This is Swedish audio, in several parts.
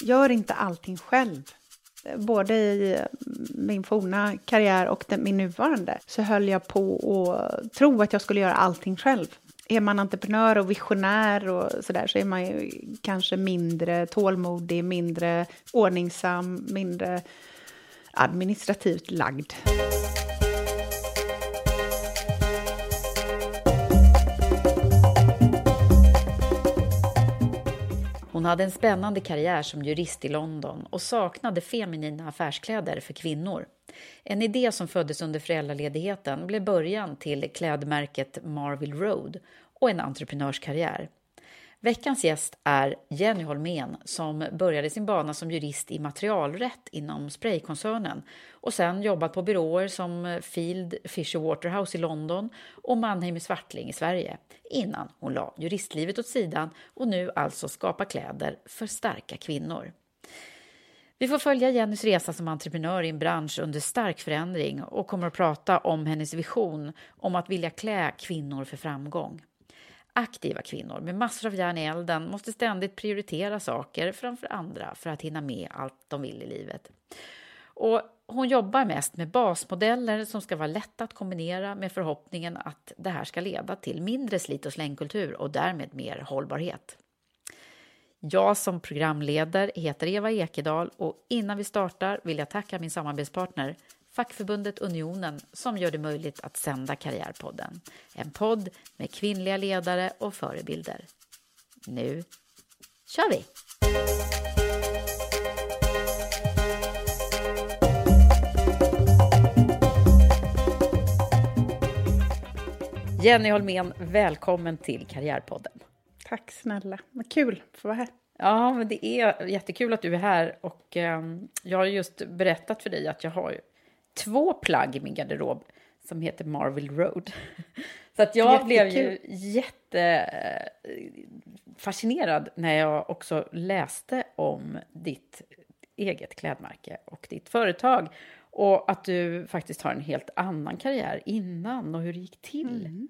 Gör inte allting själv. Både i mm, min forna karriär och den, min nuvarande så höll jag på att tro att jag skulle göra allting själv. Är man entreprenör och visionär och sådär så är man ju kanske mindre tålmodig, mindre ordningsam, mindre administrativt lagd. Hon hade en spännande karriär som jurist i London och saknade feminina affärskläder för kvinnor. En idé som föddes under föräldraledigheten blev början till klädmärket Marville Road och en entreprenörskarriär. Veckans gäst är Jenny Holmén som började sin bana som jurist i materialrätt inom spraykoncernen och sen jobbat på byråer som Field Fisher Waterhouse i London och Mannheim i Swartling i Sverige innan hon la juristlivet åt sidan och nu alltså skapar kläder för starka kvinnor. Vi får följa Jennys resa som entreprenör i en bransch under stark förändring och kommer att prata om hennes vision om att vilja klä kvinnor för framgång. Aktiva kvinnor med massor av järn i elden måste ständigt prioritera saker framför andra för att hinna med allt de vill i livet. Och hon jobbar mest med basmodeller som ska vara lätta att kombinera med förhoppningen att det här ska leda till mindre slit och slängkultur och därmed mer hållbarhet. Jag som programledare heter Eva Ekedal och innan vi startar vill jag tacka min samarbetspartner fackförbundet Unionen som gör det möjligt att sända Karriärpodden. En podd med kvinnliga ledare och förebilder. Nu kör vi! Jenny Holmén, välkommen till Karriärpodden. Tack snälla, vad kul att få vara här. Ja, men det är jättekul att du är här och eh, jag har just berättat för dig att jag har två plagg i min garderob som heter Marvel Road. Så att jag blev ju jättefascinerad när jag också läste om ditt eget klädmärke och ditt företag och att du faktiskt har en helt annan karriär innan och hur det gick till. Mm.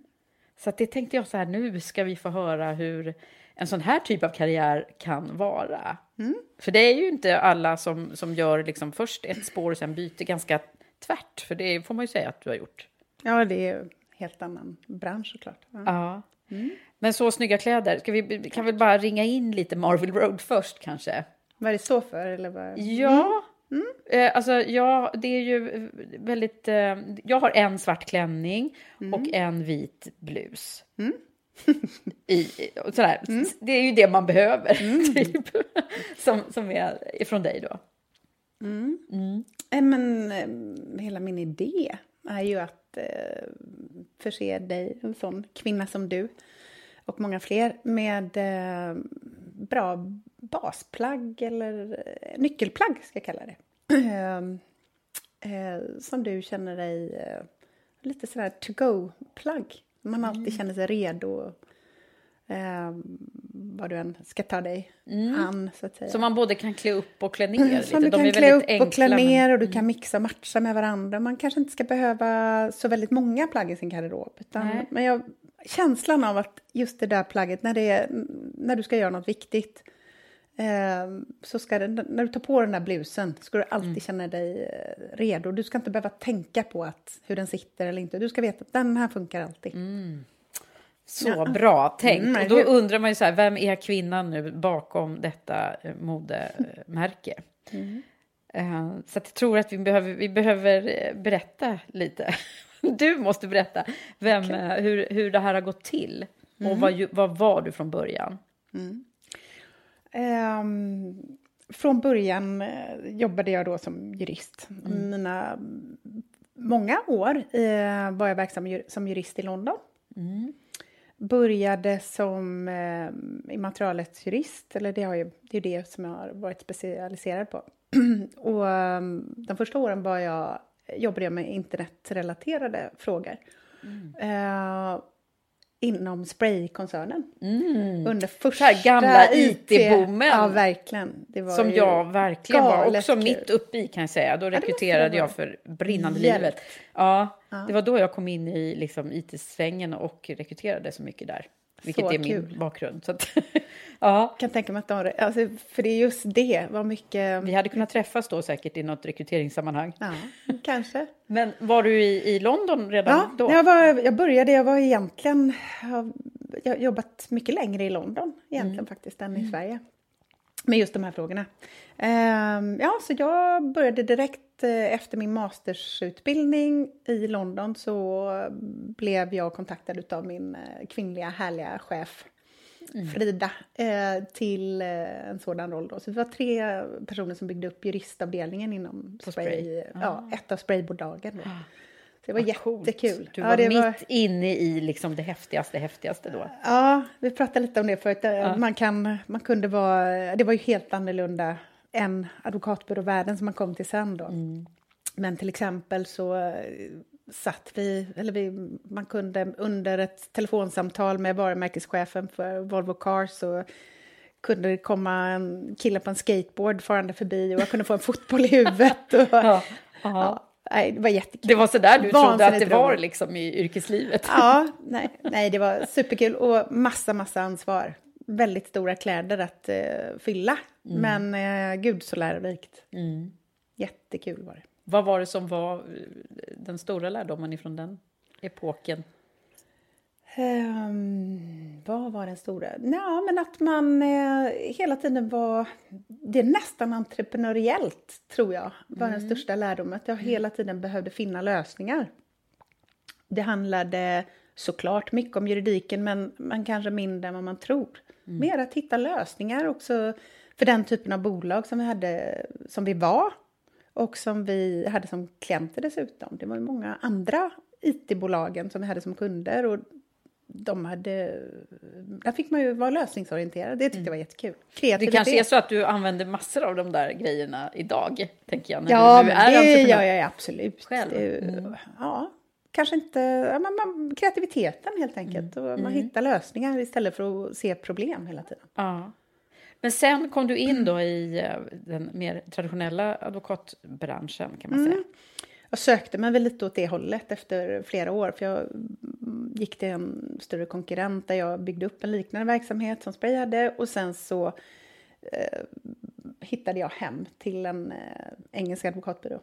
Så det tänkte jag så här, nu ska vi få höra hur en sån här typ av karriär kan vara. Mm. För det är ju inte alla som, som gör liksom först ett spår och sen byter ganska tvärt, för det får man ju säga att du har gjort. Ja, det är helt annan bransch såklart. Ja. ja. Mm. Men så snygga kläder. Ska vi kan väl bara ringa in lite Marvel Road först kanske? Vad det står för? Eller vad? Ja, mm. Eh, alltså ja, det är ju väldigt... Eh, jag har en svart klänning mm. och en vit blus. Mm. I, sådär. Mm. Det är ju det man behöver, mm. typ. som, som är från dig då. Mm. Mm. Eh, men eh, hela min idé är ju att eh, förse dig, en sån kvinna som du och många fler, med bra basplagg eller nyckelplagg ska jag kalla det. Eh, som du känner dig lite sådär to go-plagg Man alltid känner sig redo. Eh, vad du än ska ta dig an, så att säga. Så man både kan klä upp och klä ner Som lite. du De kan klä upp och klä enkla, ner och du kan mixa och matcha med varandra. Man kanske inte ska behöva så väldigt många plagg i sin garderob. Utan, Nej. men jag, känslan av att just det där plagget, när, det är, när du ska göra något viktigt, eh, så ska det, när du tar på den där blusen ska du alltid Mm. känna dig eh, redo. Du ska inte behöva tänka på att, hur den sitter eller inte. Du ska veta att den här funkar alltid. Så bra tänkt. Mm, och då undrar man ju så här, vem är kvinnan nu bakom detta eh, modemärke? Mm. Eh, Så jag tror att vi behöver, vi behöver eh, berätta lite. Du måste berätta vem, eh, hur, hur det här har gått till. Mm. Och vad, vad var du från början? Ehm, från början jobbade jag då som jurist. Mina mm, många år eh, var jag verksam som jurist i London. Började som eh, immaterialrättsjurist, eller det, har ju, det är det som jag har varit specialiserad på. Och eh, de första åren var jag, jobbade jag med internetrelaterade frågor. Eh, inom spraykoncernen. Under första här gamla IT-boomen. Ja, verkligen. Som jag verkligen var också kul. mitt uppe i kan jag säga. Då rekryterade det jag för brinnande Hjälp. livet. Ja, det var då jag kom in i liksom, IT-svängen och rekryterade så mycket där. Vilket Så är min kul. bakgrund. Så att, ja, kan tänka mig att de, alltså, för det är just det, vad mycket... vi hade kunnat träffas då säkert i något rekryteringssammanhang. Ja, kanske. Men var du i, i London redan Ja, då? jag, var, jag började, jag var egentligen... Jag har jobbat mycket längre i London egentligen faktiskt än i Sverige. Med just de här frågorna. Ehm, ja, så jag började direkt eh, efter min mastersutbildning i London så blev jag kontaktad av min eh, kvinnliga härliga chef Frida eh, till eh, en sådan roll. Då. Så vi var tre personer som byggde upp juristavdelningen inom På spray, Spray. ja, ett av spraybolagen. Då. Så det var Vad coolt. jättekul. Du Ja, var mitt inne i liksom det häftigaste, häftigaste då. Ja, vi pratade lite om det förut. Man, kan, man kunde vara... Det var ju helt annorlunda än advokatbyråvärlden som man kom till sen då. Men till exempel så eh, satt vi, eller vi, man kunde under ett telefonsamtal med varumärkeschefen för Volvo Cars så kunde det komma en kille på en skateboard farande förbi och jag kunde få en fotboll i huvudet. Och, Ja. ja, nej, det var jättekul. Det var så där du trodde att det Vansinnigt var liksom i yrkeslivet. Ja, nej, nej, det var superkul och massa, massa ansvar. Väldigt stora kläder att eh, fylla, men eh, gud så lärorikt. Jättekul var det. Vad var det som var eh, den stora lärdomen ifrån den epoken? Ehm, vad var den stora? Ja, men att man eh, hela tiden var... Det är nästan entreprenöriellt, tror jag, var den största lärdomen. Att jag hela tiden behövde finna lösningar. Det handlade såklart mycket om juridiken, men man kanske mindre än vad man tror. Mer att hitta lösningar också för den typen av bolag som vi, hade, som vi var och som vi hade som klienter dessutom. Det var ju många andra IT-bolagen som vi hade som kunder och de hade... Där fick man ju vara lösningsorienterad. Det tyckte jag var jättekul. Det Kreativitet. kanske är så att du använder massor av de där grejerna idag, tänker jag. När Ja, du nu är det gör jag absolut. Själv? Det ju- Ja, kanske inte... Ja, men man, kreativiteten helt enkelt. Mm. Och man hittar lösningar istället för att se problem hela tiden. Ja. Men sen kom du in då i eh, den mer traditionella advokatbranschen, kan man säga. Jag sökte mig väl lite åt det hållet efter flera år. För jag mm, gick till en större konkurrent där jag byggde upp en liknande verksamhet som Spray hade. Och sen så eh, hittade jag hem till en eh, engelsk advokatbyrå.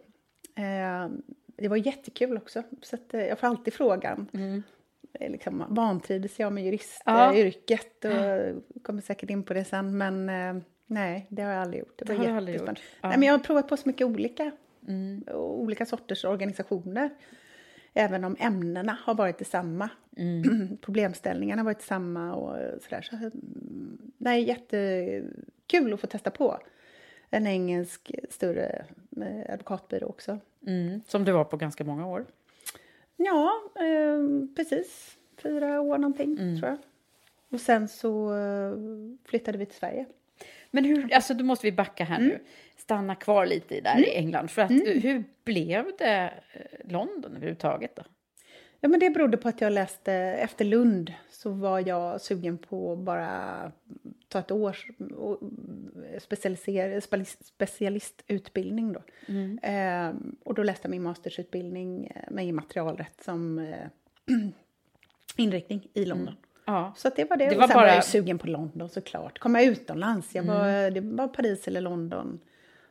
Eh, det var jättekul också. Så att, eh, jag får alltid frågan. Eh, Liksom, vantrivdes jag med Ja. juristyrket? Och kommer säkert in på det sen. Men eh, nej, det har jag aldrig gjort. Det, Det var jättespännande. Ja. Nej, men jag har provat på så mycket olika och olika sorters organisationer. Även om ämnena har varit detsamma. Problemställningarna har varit samma och sådär. Så, mm, nej, jättekul att få testa på. En engelsk större eh, advokatbyrå också. Mm. Som du var på ganska många år. Ja, eh, precis. Fyra år någonting, Mm. tror jag. Och sen så eh, flyttade vi till Sverige. Men hur, alltså då måste vi backa här Mm. nu. Stanna kvar lite där i England. För att, hur blev det eh, London överhuvudtaget då? Ja, men det berodde på att jag läste, efter Lund så var jag sugen på bara ta ett års specialistutbildning då. Mm. Eh, och då läste jag min mastersutbildning eh, med immaterialrätt som eh, inriktning i London. Ja. Så det var det. Det och var sen var bara- jag ju sugen på London såklart. Komma utomlands. Jag var, Det var Paris eller London.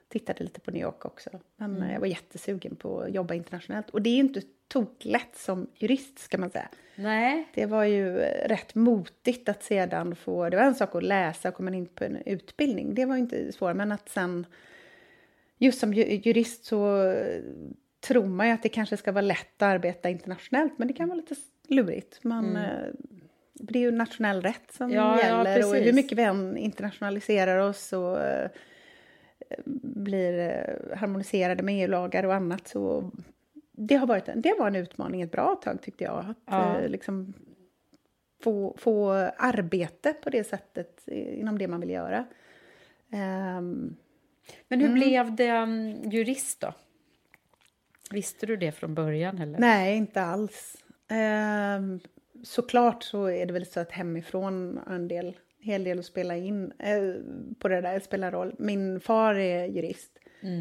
Tittade lite på New York också. Men eh, jag var jättesugen på att jobba internationellt. Och det är inte toklätt som jurist ska man säga. Nej. Det var ju eh, rätt motigt att sedan få... Det var en sak att läsa och komma in på en utbildning. Det var ju inte svårt. Men att sen... Just som ju- jurist så eh, tror man ju att det kanske ska vara lätt att arbeta internationellt. Men det kan vara lite lurigt. Man, eh, det är ju nationell rätt som Ja, ja, gäller. och precis. hur mycket vi än internationaliserar oss och blir harmoniserade med EU-lagar och annat så det, har varit en, det var en utmaning ett bra tag tyckte jag. Att Ja. eh, liksom få, få arbete på det sättet inom det man vill göra. Ehm, Men hur blev det um, jurist då? Visste du det från början? Eller? nej, inte alls. Ehm, såklart så är det väl så att hemifrån har en del, hel del att spela in eh, på det där, spelar roll. Min far är jurist,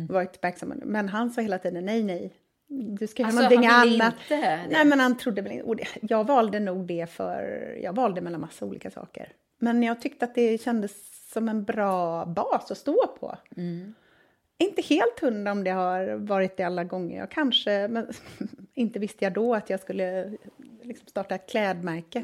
varit verksam, men han sa hela tiden nej, nej. Du ska göra Alltså, någonting annat. inte? Nej, men han trodde väl inte. Jag valde nog det för... Jag valde mellan massa olika saker. Men jag tyckte att det kändes som en bra bas att stå på. Inte helt hundra om det har varit det alla gånger. Jag kanske, men inte visste jag då att jag skulle liksom starta ett klädmärke.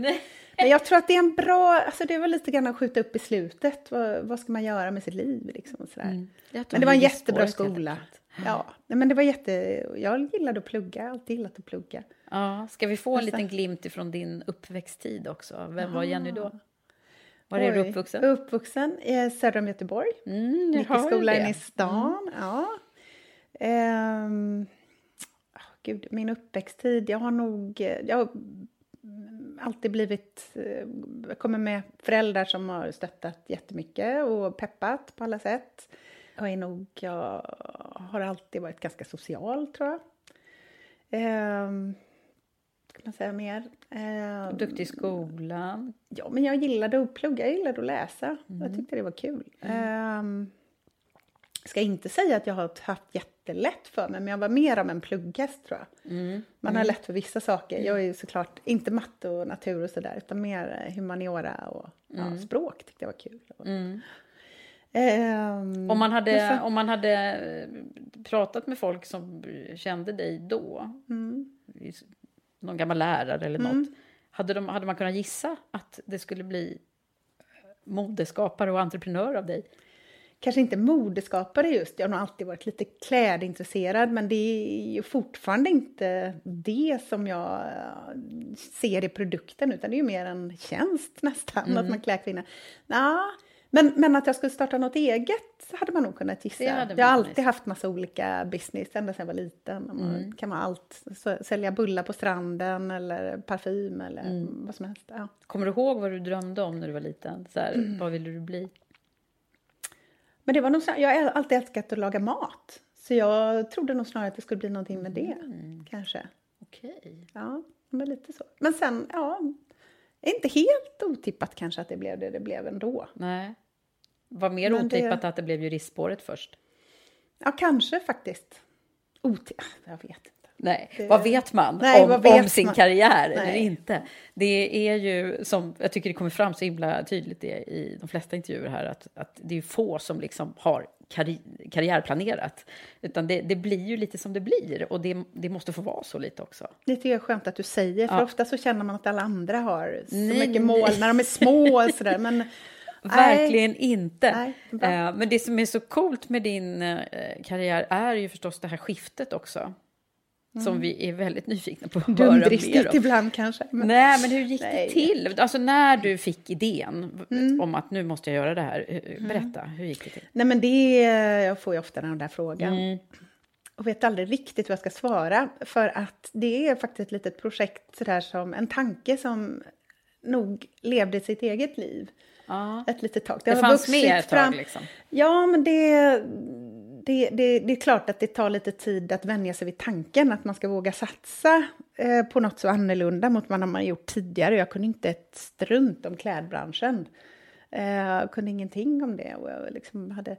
Men jag tror att det är en bra, alltså det är väl lite grann att skjuta upp i slutet. Vad, vad ska man göra med sitt liv liksom och sådär. Tog Men det var en jättebra skola. Ja, men det var jätte, jag gillade att plugga, alltid gillat att plugga. Ja, ska vi få en liten glimt ifrån din uppväxttid också? Vem var Jenny då? Var är du uppvuxen? Uppvuxen i söder om Göteborg. Mm, Gick i hör skola det. inne i stan. Ja. Ehm, åh, gud, min uppväxttid, jag har nog... eh, Jag har mm, alltid blivit... eh, Jag kommer med föräldrar som har stöttat jättemycket och peppat på alla sätt. Jag är nog... Jag har alltid varit ganska social, tror jag. Ehm, kan man säga mer? Ehm, Duktig i skolan. Ja, men jag gillade att plugga, jag gillade att läsa. Jag tyckte det var kul. Ehm, ska inte säga att jag har haft jättelätt för mig, men jag var mer av en plugghäst tror jag. Man har lätt för vissa saker. Jag är ju såklart inte matte och natur och sådär, utan mer humaniora och ja, språk tyckte jag var kul. Ehm, Om man, hade, om man hade eh, pratat med folk som kände dig då, Mm. någon gammal lärare eller något, hade, de, hade man kunnat gissa att det skulle bli modeskapare och entreprenör av dig? kanske inte modeskapare just, jag har nog alltid varit lite klädintresserad men det är ju fortfarande inte det som jag eh, ser i produkten utan det är ju mer en tjänst nästan, att man klär kvinnor. Ja, men, men att jag skulle starta något eget hade man nog kunnat gissa. Man jag har alltid haft massa olika business ända sedan jag var liten. Man kan vara allt, sälja bullar på stranden eller parfym eller vad som helst. Ja. Kommer du ihåg vad du drömde om när du var liten? Så här, Mm. Vad ville du bli? Men det var nog jag har alltid älskat att laga mat. Så jag trodde nog snarare att det skulle bli någonting med det, kanske. Okej. Ja, men lite så. Men sen, ja, inte helt otippat kanske att det blev det det blev ändå. Nej. Var mer Men det- otippat att det blev juristspåret först? Ja, kanske faktiskt. Otippat, jag vet. Nej, Det- vad vet man Nej, om, vet om sin man? karriär eller Nej. inte? Det är ju som jag tycker det kommer fram så himla tydligt det i de flesta intervjuer här att, att det är få som liksom har karri karriärplanerat. Utan det, det blir ju lite som det blir och det, det måste få vara så lite också. Det tycker jag är skönt att du säger, för Ja. ofta så känner man att alla andra har så Nej, mycket nej. mål när de är små och sådär. Men Verkligen inte. Nej. Eh, men det som är så coolt med din eh, karriär är ju förstås det här skiftet också. Som vi är väldigt nyfikna på att höra mer dumdristigt om. ibland kanske. Men, Nej, men hur gick Nej. det till? Alltså när du fick idén om att nu måste jag göra det här. eh, Berätta, hur gick det till? nej, men det jag får ju ofta den där frågan. Mm. och vet aldrig riktigt vad jag ska svara. För att det är faktiskt ett litet projekt, sådär som en tanke som nog levde sitt eget liv Ja. ett litet tag. Det har fanns med ett tag liksom. Ja, men det, det, det, det är klart att det tar lite tid att vänja sig vid tanken att man ska våga satsa eh, på något så annorlunda mot vad man har gjort tidigare. Jag kunde inte ett strunt om klädbranschen. Eh, jag kunde ingenting om det. Och jag liksom hade,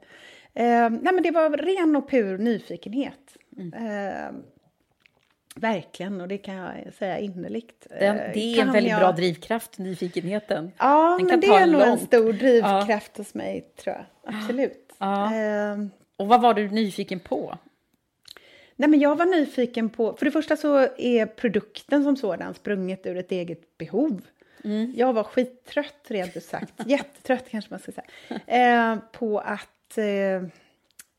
eh, nej men det var ren och pur nyfikenhet. Eh, verkligen, och det kan jag säga innerligt. Den, Eh, det är kan en väldigt jag- bra drivkraft, nyfikenheten. Ja, Den men det är nog en stor drivkraft hos mig, tror jag. Absolut. Ja. Eh, Och vad var du nyfiken på? Nej, men jag var nyfiken på... För det första så är produkten som sådan sprunget ur ett eget behov. Jag var skittrött, rent ut sagt. Jättetrött, kanske man ska säga. Eh, på att eh,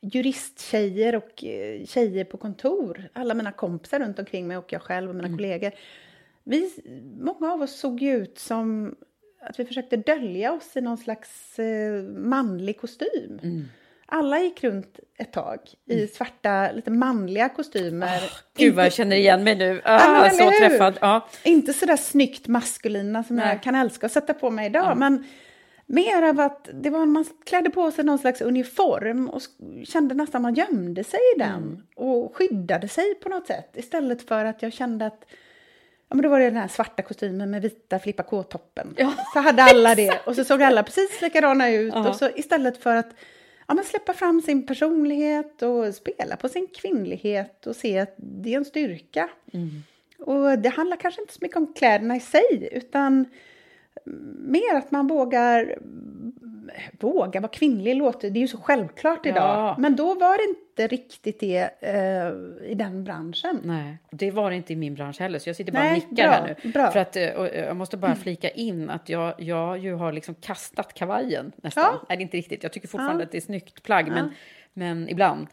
juristtjejer och eh, tjejer på kontor, alla mina kompisar runt omkring mig och jag själv och mina kollegor, vi, många av oss såg ju ut som att vi försökte dölja oss i någon slags eh, manlig kostym. Alla gick runt ett tag i svarta, lite manliga kostymer. Gud vad jag känner igen mig nu. Ah, så hur? träffad. Ja. Inte så där snyggt maskulina som Nej. jag kan älska att sätta på mig idag, men mer av att det var, man klädde på sig någon slags uniform och kände nästan man gömde sig i den Mm. och skyddade sig på något sätt istället för att jag kände att Ja, men då var det den här svarta kostymen med vita flippa K-toppen. Ja, så hade alla det och så såg alla precis likadana ut. Ja. Och så istället för att ja, men släppa fram sin personlighet och spela på sin kvinnlighet och se att det är en styrka. Och det handlar kanske inte så mycket om kläderna i sig utan mer att man vågar våga vara kvinnlig låter, det är ju så självklart idag. Ja. Men då var det inte riktigt det eh, i den branschen. Nej, det var det inte i min bransch heller, så jag sitter bara och Nej, nickar bra, här nu. bra. För att, eh, och jag måste bara flika in att jag, jag ju har liksom kastat kavajen nästan. Ja. Nej, det är inte riktigt. Jag tycker fortfarande Ja. att det är snyggt plagg, men, men ibland.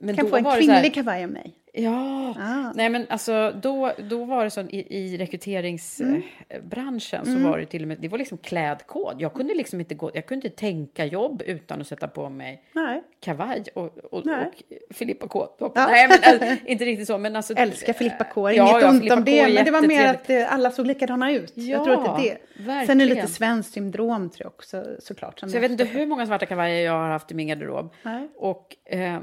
Men kan få en så här- kvinnlig kavaj av mig. Ja, Ah. nej men alltså då, då var det så i, i rekryteringsbranschen så var det till och med, det var liksom klädkod. Jag kunde liksom inte gå, jag kunde inte tänka jobb utan att sätta på mig Nej. kavaj och, och, Nej. och Filippa K. Ja. Nej, men alltså, inte riktigt så. Men alltså, Älskar Filippa K, inget ja, ont om det, men det var mer att eh, alla såg likadana ut. jag Ja, tror att det är det. Sen är det verkligen. lite svenskt syndrom tror jag också såklart. Så jag vet inte hur många svarta kavajer jag har haft i min garderob. Nej. Och eh,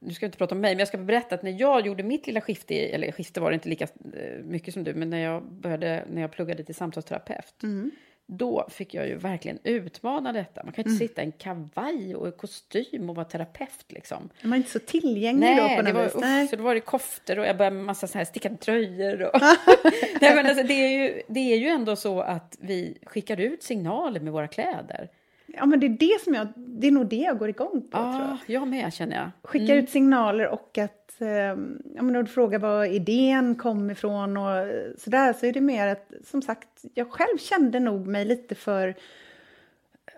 nu ska jag inte prata om mig, men jag ska berätta att när jag gjorde mitt lilla skifte, eller skifte var det inte lika eh, mycket som du, men när jag började, när jag pluggade till samtalsterapeut, Mm. då fick jag ju verkligen utmana detta. Man kan Mm. inte sitta i en kavaj och i kostym och vara terapeut liksom. Man är inte så tillgänglig då Nej, på det något var, vis. Nej. så då var det koftor och jag började med massa så här stickade tröjor. Och Nej, men alltså, det, är ju, det är ju ändå så att vi skickar ut signaler med våra kläder. Ja, men det är det som jag, det är nog det jag går igång på tror jag. Ja, jag med känner jag. Skickar ut signaler och att, eh, ja men du frågar var idén kom ifrån och eh, sådär, så är det mer att, som sagt, jag själv kände nog mig lite för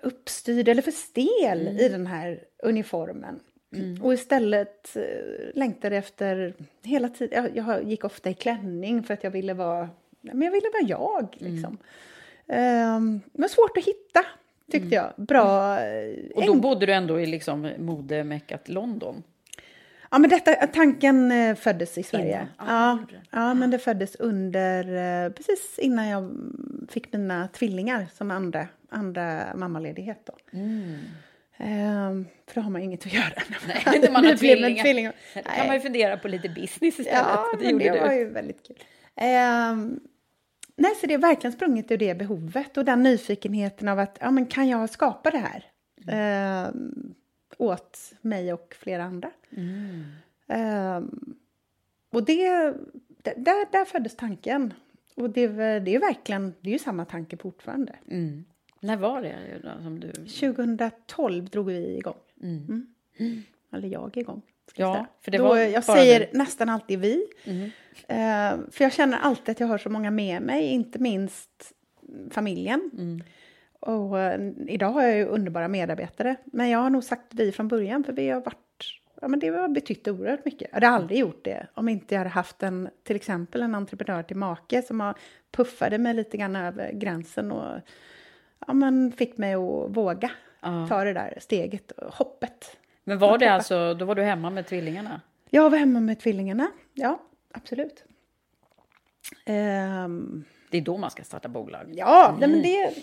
uppstyrd eller för stel i den här uniformen. Och istället eh, längtade efter hela tiden, jag, jag gick ofta i klänning för att jag ville vara, men jag ville vara jag liksom. Ehm, det var svårt att hitta, tyckte jag. Bra, eh, Och då bodde du ändå i liksom modemeckat London. Ja, men detta, tanken eh, föddes i Sverige. Ja, Ja, men det föddes under, eh, precis innan jag fick mina tvillingar som andra, andra mammaledighet. Då. Ehm, för då har man ju inget att göra. Nej, när man har Nyblivna tvillingar. Då kan man ju fundera på lite business istället. Ja, det men det du. var ju väldigt kul. Ehm, nej, så det är verkligen sprunget ur det behovet och den nyfikenheten av att ja, men kan jag skapa det här ehm, åt mig och flera andra. Ehm, och det, där, där föddes tanken. Och det, det är verkligen, det är ju samma tanke fortfarande. Mm. När var det då, som du... 2012 drog vi igång. Mm. Eller jag igång. jag Ja, säga. för det Då, var jag säger du. Mm. nästan alltid vi. Eh, för jag känner alltid att jag har så många med mig, inte minst familjen. Mm. Och eh, idag har jag ju underbara medarbetare. Men jag har nog sagt vi från början, för vi har varit Ja, men det har betytt oerhört mycket. Jag hade aldrig gjort det om inte jag hade haft en, till exempel en entreprenör till make som har puffade mig lite grann över gränsen och ja, men fick mig att våga Ja. ta det där steget, hoppet. Men var det alltså, då var du hemma med tvillingarna? Jag var hemma med tvillingarna, ja, absolut. Ehm, Det är då man ska starta bolag. ja, nej, men det,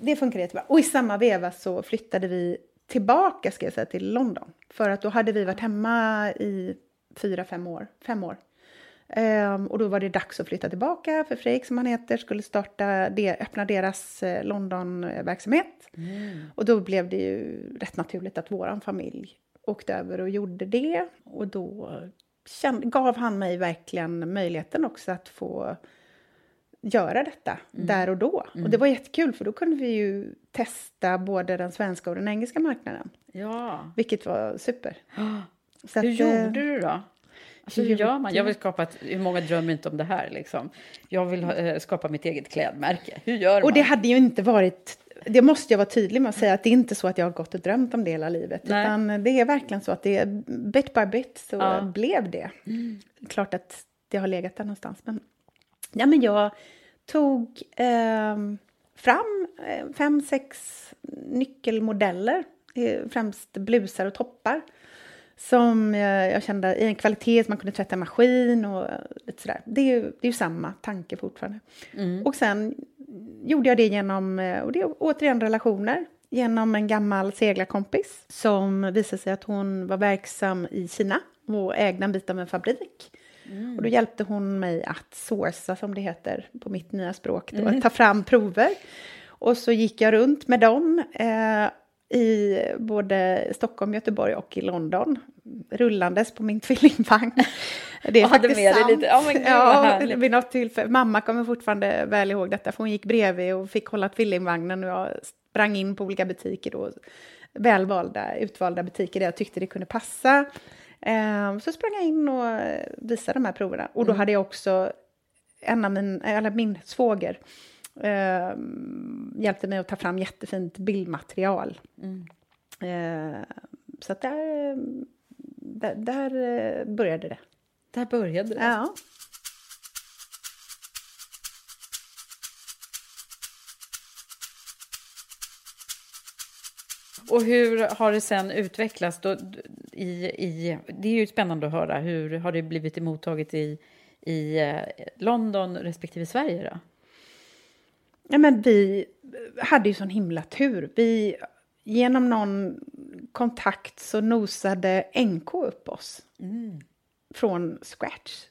det funkar jättebra. Och i samma veva så flyttade vi tillbaka ska jag säga, till London. För att då hade vi varit hemma i fyra, fem år. Fem år. Um, och då var det dags att flytta tillbaka för Fredrik som han heter skulle starta de, öppna deras eh, London-verksamhet. Mm. Och då blev det ju rätt naturligt att vår familj åkte över och gjorde det. Och då kände, gav han mig verkligen möjligheten också att få göra detta mm. där och då. Mm. Och det var jättekul för då kunde vi ju testa både den svenska och den engelska marknaden. Ja. Vilket var super. Så hur att, gjorde eh, du då? Alltså, hur gör man? Jag vill skapa ett, hur många drömmer inte om det här liksom? Jag vill äh, skapa mitt eget klädmärke. Hur gör man? Och det hade ju inte varit det måste jag vara tydlig med att säga att det är inte så att jag har gått och drömt om det hela livet. Nej. Utan det är verkligen så att det är bit by bit så ja. blev det. Mm. Klart att det har legat där någonstans. Men, ja, men jag tog eh, fram eh, fem, sex nyckelmodeller. Eh, främst blusar och toppar som jag, jag kände i en kvalitet som man kunde tvätta maskin och lite sådär. Det är ju, det är ju samma tanke fortfarande. Mm. Och sen gjorde jag det genom, eh, och det är återigen relationer, genom en gammal seglarkompis som visade sig att hon var verksam i Kina och ägde en bit av en fabrik. Mm. Och då hjälpte hon mig att sourca, som det heter på mitt nya språk, då, mm. ta fram prover. Och så gick jag runt med dem eh, i både Stockholm, Göteborg och i London. Rullandes på min tvillingvagn. Det är faktiskt med sant. Lite. Oh, God, ja, vid något tillfälle. Mamma kommer fortfarande väl ihåg detta, för hon gick bredvid och fick hålla tvillingvagnen och jag sprang in på olika butiker då. Välvalda, utvalda butiker där jag tyckte det kunde passa. Ehm, så sprang jag in och visade de här proverna. Och då mm. hade jag också en av min, eller min svåger eh, hjälpte mig att ta fram jättefint bildmaterial. Mm. Eh, så att där, där, där, eh, började det. Där började det? Ja. Och hur har det sen utvecklats? Då, i, i, det är ju spännande att höra. Hur har det blivit emottaget i, i eh, London respektive Sverige? Då? Ja, men vi hade ju sån himla tur. Vi, genom någon kontakt så nosade NK upp oss mm. från scratch.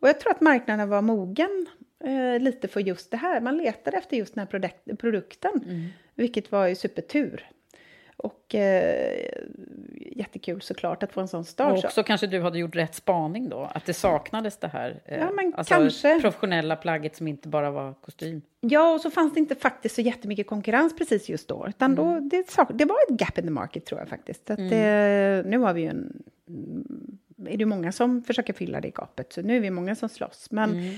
Och jag tror att marknaden var mogen eh, lite för just det här. Man letade efter just den här produkten, mm. vilket var ju supertur. Och eh, jättekul såklart att få en sån start. Och också kanske du hade gjort rätt spaning då, att det saknades det här eh, ja, men alltså kanske. professionella plagget som inte bara var kostym. Ja, och så fanns det inte faktiskt så jättemycket konkurrens precis just då, utan mm. då, det, det var ett gap in the market tror jag faktiskt. Att, mm. eh, nu har vi ju en, är det många som försöker fylla det gapet, så nu är vi många som slåss. Men, mm.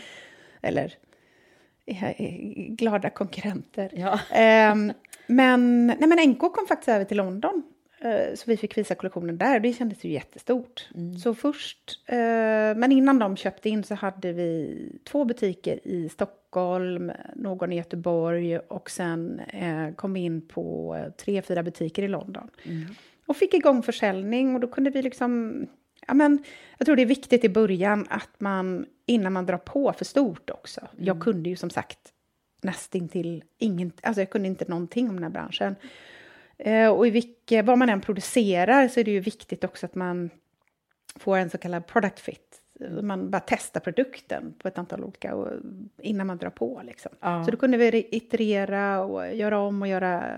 Eller glada konkurrenter. Ja. Um, men, nej, men NK kom faktiskt över till London. Uh, så vi fick visa kollektionen där. Det kändes ju jättestort. Mm. Så först, uh, men innan de köpte in så hade vi två butiker i Stockholm, någon i Göteborg och sen uh, kom vi in på tre, fyra butiker i London. Mm. Och fick igång försäljning och då kunde vi liksom ja, men, jag tror det är viktigt i början att man, innan man drar på för stort också. Mm. Jag kunde ju som sagt nästintill ingen, alltså jag kunde inte någonting om den här branschen. Eh, och i vilka, vad man än producerar så är det ju viktigt också att man får en så kallad product fit. Man bara testar produkten på ett antal olika och, innan man drar på. Liksom. Ja. Så då kunde vi iterera och göra om och göra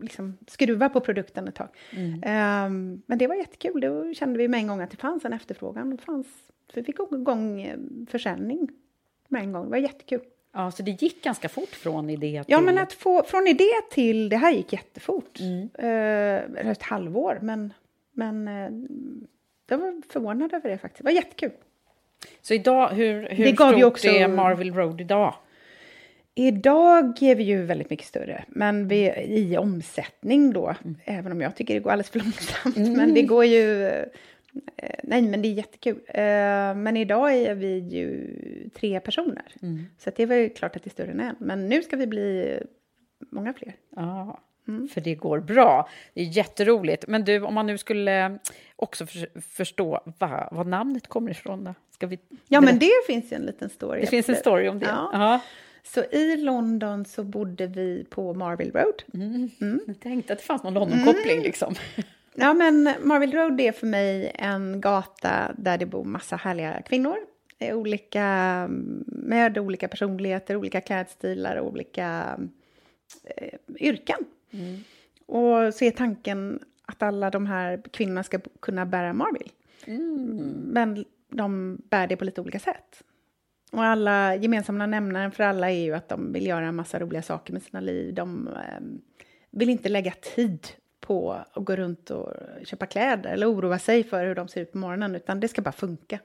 liksom, skruva på produkten ett tag. Mm. Um, men det var jättekul. Då kände vi med en gång att det fanns en efterfrågan. Det fanns, vi fick igång eh, försäljning med en gång. Det var jättekul. Ja, så det gick ganska fort från idé till... Ja, men att få från idé till det här gick jättefort. Mm. Uh, ett halvår, men, men uh, jag var förvånad över det faktiskt. Det var jättekul. Så idag, hur, hur det stort också... är Marvel Road idag? Idag är vi ju väldigt mycket större, men vi, i omsättning då, mm. även om jag tycker det går alldeles för långsamt. Mm. Men det går ju... Eh, nej, men det är jättekul. Eh, men idag är vi ju tre personer, mm. så det är väl klart att det är större än en. Men nu ska vi bli många fler. Ja, mm. för det går bra. Det är jätteroligt. Men du, om man nu skulle också för, förstå vad, vad namnet kommer ifrån då? Ska vi... Ja, men det finns ju en liten story. Det finns en story om det? Ja. Så i London så bodde vi på Marville Road. Mm. Jag tänkte att det fanns någon London-koppling Mm. liksom. Ja, men Marville Road är för mig en gata där det bor massa härliga kvinnor. Olika, med olika personligheter, olika klädstilar och olika eh, yrken. Och så är tanken att alla de här kvinnorna ska kunna bära Marville. Men de bär det på lite olika sätt. Och alla gemensamma nämnaren för alla är ju att de vill göra en massa roliga saker med sina liv. De eh, vill inte lägga tid på att gå runt och köpa kläder eller oroa sig för hur de ser ut på morgonen, utan det ska bara funka.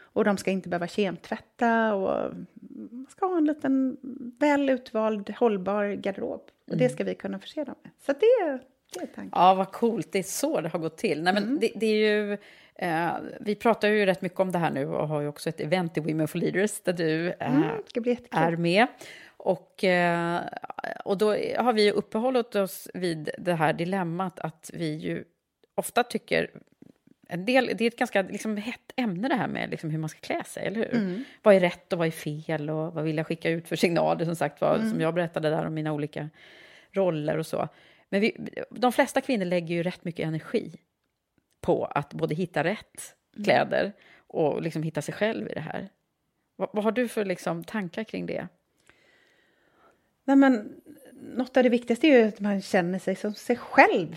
Och de ska inte behöva kemtvätta och man ska ha en liten väl utvald, hållbar garderob. Och det ska vi kunna förse dem med. Så det, det är tanken. Ja, vad coolt. Det är så det har gått till. Nej, men Mm. det, det är ju... Eh, vi pratar ju rätt mycket om det här nu och har ju också ett event i Women for Leaders där du eh, Mm, är med. Och, eh, och då har vi ju uppehållit oss vid det här dilemmat att vi ju ofta tycker en del, det är ett ganska liksom, hett ämne det här med liksom, hur man ska klä sig, eller hur? Mm. Vad är rätt och vad är fel och vad vill jag skicka ut för signaler, som sagt var, Mm. som jag berättade där om mina olika roller och så. Men vi, de flesta kvinnor lägger ju rätt mycket energi på att både hitta rätt kläder och liksom hitta sig själv i det här. Vad, vad har du för liksom, tankar kring det? Nej, men, något av det viktigaste är ju att man känner sig som sig själv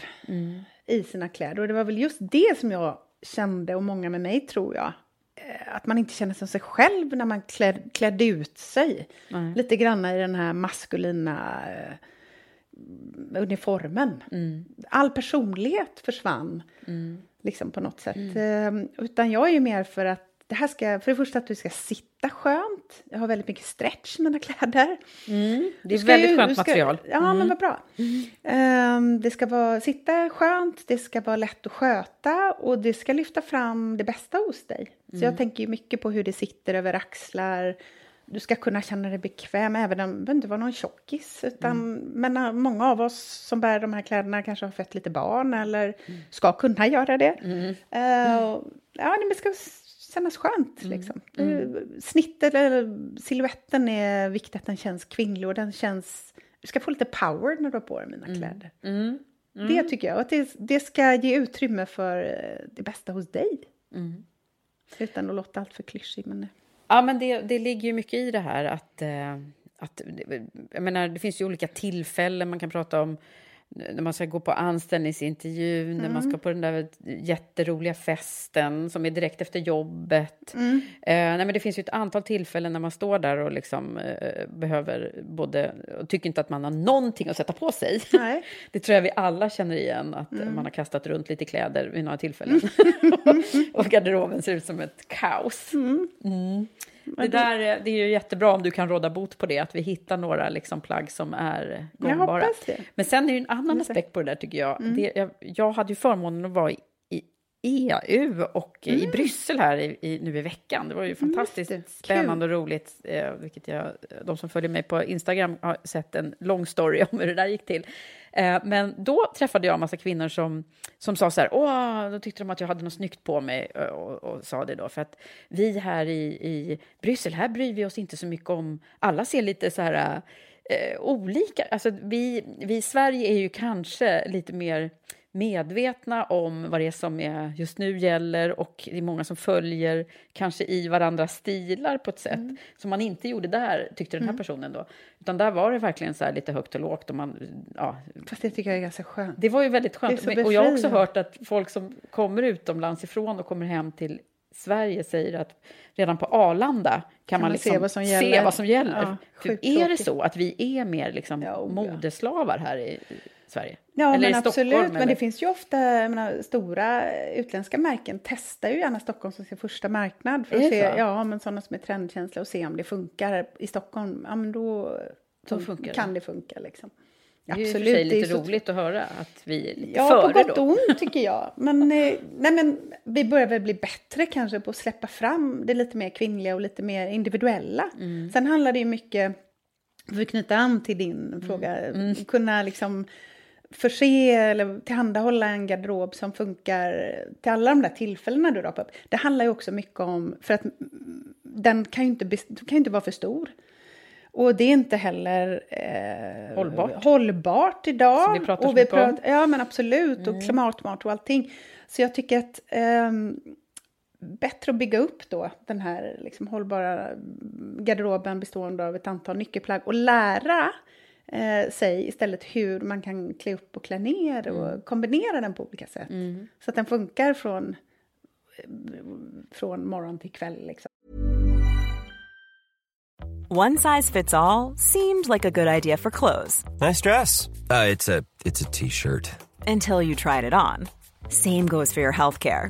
i sina kläder. Och det var väl just det som jag kände, och många med mig tror jag, eh, att man inte känner som sig själv när man kläd, klädde ut sig. Nej. Lite grann i den här maskulina eh, uniformen. All personlighet försvann liksom på något sätt. Eh, utan jag är ju mer för att det här ska, för det första att du ska sitta skönt. Jag har väldigt mycket stretch i mina kläder. Det är väldigt ju- skönt ska- material. Ja, men vad bra. Ehm, det ska vara, sitta skönt, det ska vara lätt att sköta och det ska lyfta fram det bästa hos dig. Så jag tänker ju mycket på hur det sitter över axlar. Du ska kunna känna dig bekväm, även om du inte vara någon tjockis. Utan, Men äh, många av oss som bär de här kläderna kanske har fött lite barn eller ska kunna göra det. Eh, och, ja, det ska kännas skönt. Liksom. Mm. Snittet eller siluetten är viktigt att den känns kvinnlig och den känns... Du ska få lite power när du har på dig mina kläder. Det tycker jag. Att det, det ska ge utrymme för eh, det bästa hos dig. Utan att låta allt för klyschig. Men... Ja, men det, det ligger ju mycket i det här att... Eh, att eh, jag menar, det finns ju olika tillfällen man kan prata om när man ska gå på anställningsintervju, när man ska på den där jätteroliga festen som är direkt efter jobbet. Eh, nej, men det finns ju ett antal tillfällen när man står där och liksom, eh, behöver både... och tycker inte att man har någonting att sätta på sig. Nej. Det tror jag vi alla känner igen, att man har kastat runt lite kläder vid några tillfällen. och garderoben ser ut som ett kaos. Mm. Det, där, är- det är ju jättebra om du kan råda bot på det, att vi hittar några liksom plagg som är gångbara. Men sen är det en annan aspekt på det där tycker jag. Det, jag. Jag hade ju förmånen att vara i, EU och i Bryssel här i, i, nu i veckan. Det var ju fantastiskt det. spännande och roligt. Eh, vilket jag, de som följer mig på Instagram har sett en lång story om hur det där gick till. Eh, men då träffade jag en massa kvinnor som, som sa så här, åh, då tyckte de att jag hade något snyggt på mig och, och, och sa det då, för att vi här i, i Bryssel, här bryr vi oss inte så mycket om, alla ser lite så här eh, olika, alltså vi, vi i Sverige är ju kanske lite mer medvetna om vad det är som är just nu gäller och det är många som följer kanske i varandras stilar på ett sätt som man inte gjorde där, tyckte den här personen då. Utan där var det verkligen så här lite högt och lågt och man, ja, Fast det tycker jag är ganska skönt. det var ju väldigt skönt. Och jag har också hört att folk som kommer utomlands ifrån och kommer hem till Sverige säger att redan på Arlanda kan, man, man liksom se vad som gäller. vad som gäller. Ja, sjukt är det så att vi är mer liksom Ja, oh modeslavar här i Sverige? Ja, Eller men absolut. Stockholm, Men det finns ju ofta, menar, stora utländska märken testar ju gärna Stockholm som sin första marknad. För att det se, så? ja, men sådana som är trendkänsliga och se om det funkar i Stockholm. Ja, men då, Då funkar det. kan det funka liksom. Det är Absolut. det är lite så- roligt att höra att vi är lite Ja, före på gott då. och ont tycker jag. Men, eh, nej, men vi börjar väl bli bättre kanske på att släppa fram det lite mer kvinnliga och lite mer individuella. Mm. Sen handlar det ju mycket, för att knyta an till din Mm. fråga, kunna liksom förse eller tillhandahålla en garderob som funkar till alla de där tillfällena du rapar upp. Det handlar ju också mycket om, för att mm, den kan ju inte, kan ju inte vara för stor. Och det är inte heller eh, Hållbart. hållbart idag. Som vi pratar och vi mycket om. Ja, men absolut. Och klimatsmart och allting. Så jag tycker att ehm, bättre att bygga upp då den här liksom, hållbara garderoben bestående av ett antal nyckelplagg och lära eh, sig istället hur man kan klä upp och klä ner och kombinera den på olika sätt. Så att den funkar från, från morgon till kväll. Liksom. One size fits all seemed like a good idea for clothes Nice dress. Uh, it's a it's a t-shirt. until you tried it on. Same goes for your healthcare.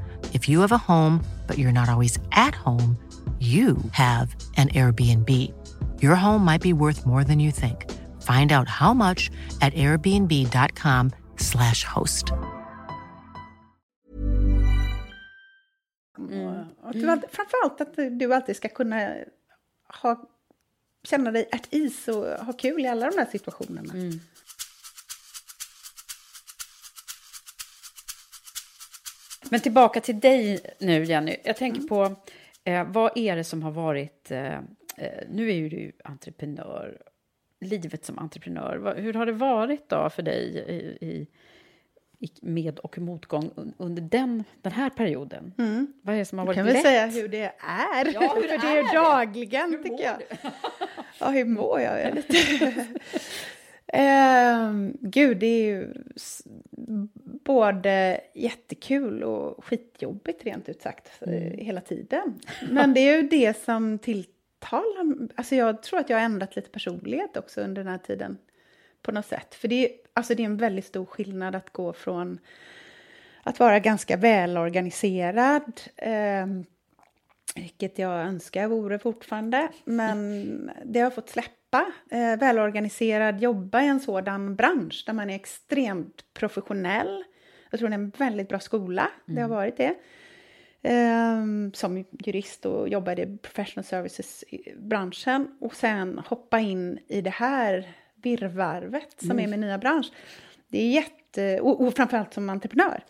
If you have a home, but you're not always at home, you have an Airbnb. Your home might be worth more than you think. Find out how much at airbnb.com/slash host. Och att du alltid, framförallt att du alltid ska kunna ha, känna dig at is och ha kul i alla de här situationerna. Men tillbaka till dig nu, Jenny. Jag tänker på, eh, vad är det som har varit... Eh, eh, nu är ju du entreprenör, livet som entreprenör. Hur har det varit då för dig i, i, med och motgång un- under den, den här perioden? Vad är det som har varit kan väl lätt? säga hur det är, Ja, hur för det det är är. dagligen Hur tycker jag. Ja, hur mår jag? jag är lite... Ehm, gud, det är ju både jättekul och skitjobbigt rent ut sagt eh, hela tiden. Men det är ju det som tilltalar Alltså jag tror att jag har ändrat lite personlighet också under den här tiden på något sätt. För det är, alltså det är en väldigt stor skillnad att gå från att vara ganska välorganiserad ehm, vilket jag önskar vore fortfarande. Men det har jag fått släppa. Eh, välorganiserad, jobba i en sådan bransch där man är extremt professionell. Jag tror det är en väldigt bra skola. Det har varit det. Ehm, som jurist och jobbade i professional services-branschen. Och sen hoppa in i det här virrvarvet som är min nya bransch. Det är jätte... Och, och framförallt som entreprenör.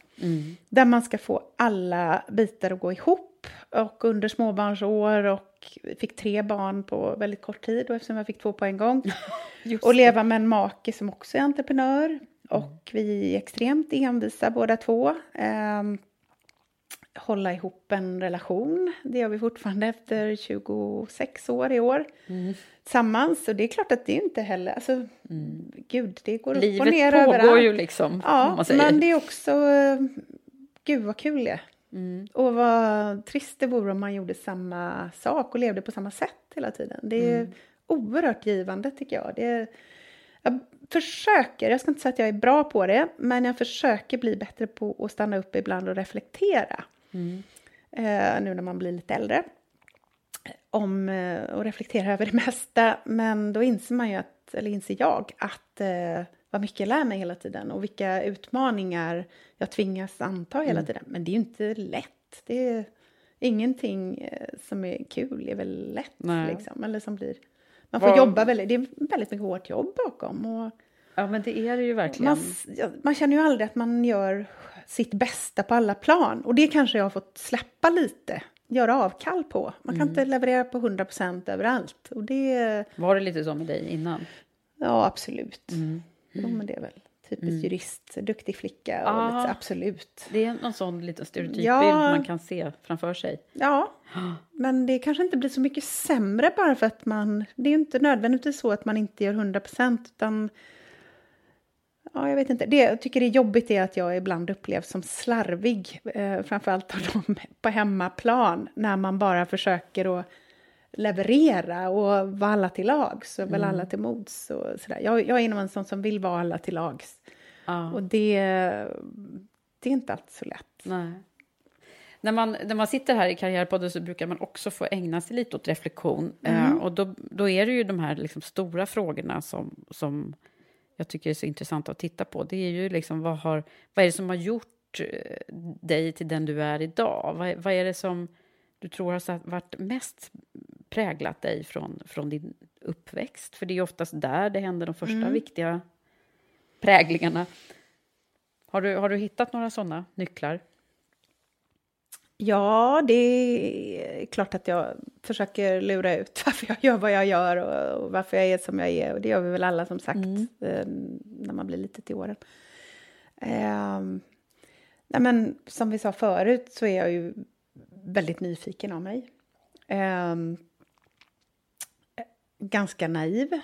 Där man ska få alla bitar att gå ihop. Och under småbarnsår och fick tre barn på väldigt kort tid. Och eftersom jag fick två på en gång. och leva med en make som också är entreprenör. Och vi är extremt envisa båda två. Ehm, hålla ihop en relation. Det gör vi fortfarande efter 26 år i år. Mm. Tillsammans. Och det är klart att det inte heller... Alltså, mm. Gud, det går Livet upp och ner överallt. Livet pågår ju liksom. Ja, men det är också... Gud, vad kul det är. Mm. Och vad trist det vore om man gjorde samma sak och levde på samma sätt hela tiden. Det är mm. oerhört givande tycker jag. Det är, jag försöker, jag ska inte säga att jag är bra på det, men jag försöker bli bättre på att stanna upp ibland och reflektera. Mm. Eh, nu när man blir lite äldre. Om, eh, och reflektera över det mesta, men då inser man ju att, eller inser jag, att eh, vad mycket jag lär mig hela tiden och vilka utmaningar jag tvingas anta hela mm. tiden. Men det är ju inte lätt. Det är ingenting eh, som är kul är väl lätt liksom, eller som blir man får Var... jobba väldigt, det är väldigt mycket hårt jobb bakom. Och ja, men det är det ju verkligen. Man, man känner ju aldrig att man gör sitt bästa på alla plan. Och det kanske jag har fått släppa lite, göra avkall på. Man kan mm. inte leverera på 100% överallt. Och det... Var det lite så med dig innan? Ja, absolut. Mm. Jo, men det är väl typiskt mm. jurist, duktig flicka. Och ah, lite, absolut. Det är någon sån liten stereotypbild ja, man kan se framför sig. Ja, men det kanske inte blir så mycket sämre bara för att man... Det är ju inte nödvändigtvis så att man inte gör 100 procent, utan... Ja, jag vet inte. Det jag tycker är jobbigt är att jag ibland upplevs som slarvig, eh, framförallt av dem på hemmaplan, när man bara försöker att leverera och vara alla till lags och väl mm. alla till mods. Och sådär. Jag, jag är en sån som vill vara alla till lags. Ah. Och det, det är inte alltid så lätt. Nej. När man, när man sitter här i Karriärpodden så brukar man också få ägna sig lite åt reflektion. Mm. Eh, och då, då är det ju de här liksom stora frågorna som, som jag tycker är så intressanta att titta på. Det är ju liksom vad, har, vad är det som har gjort eh, dig till den du är idag? Vad, vad är det som du tror har varit mest präglat dig från, från din uppväxt? För det är oftast där det händer de första mm. viktiga präglingarna. Har du, har du hittat några sådana nycklar? Ja, det är klart att jag försöker lura ut varför jag gör vad jag gör och, och varför jag är som jag är. Och det gör vi väl alla som sagt mm. eh, när man blir lite till åren. Eh, nej men, som vi sa förut så är jag ju väldigt nyfiken av mig. Eh, ganska naiv.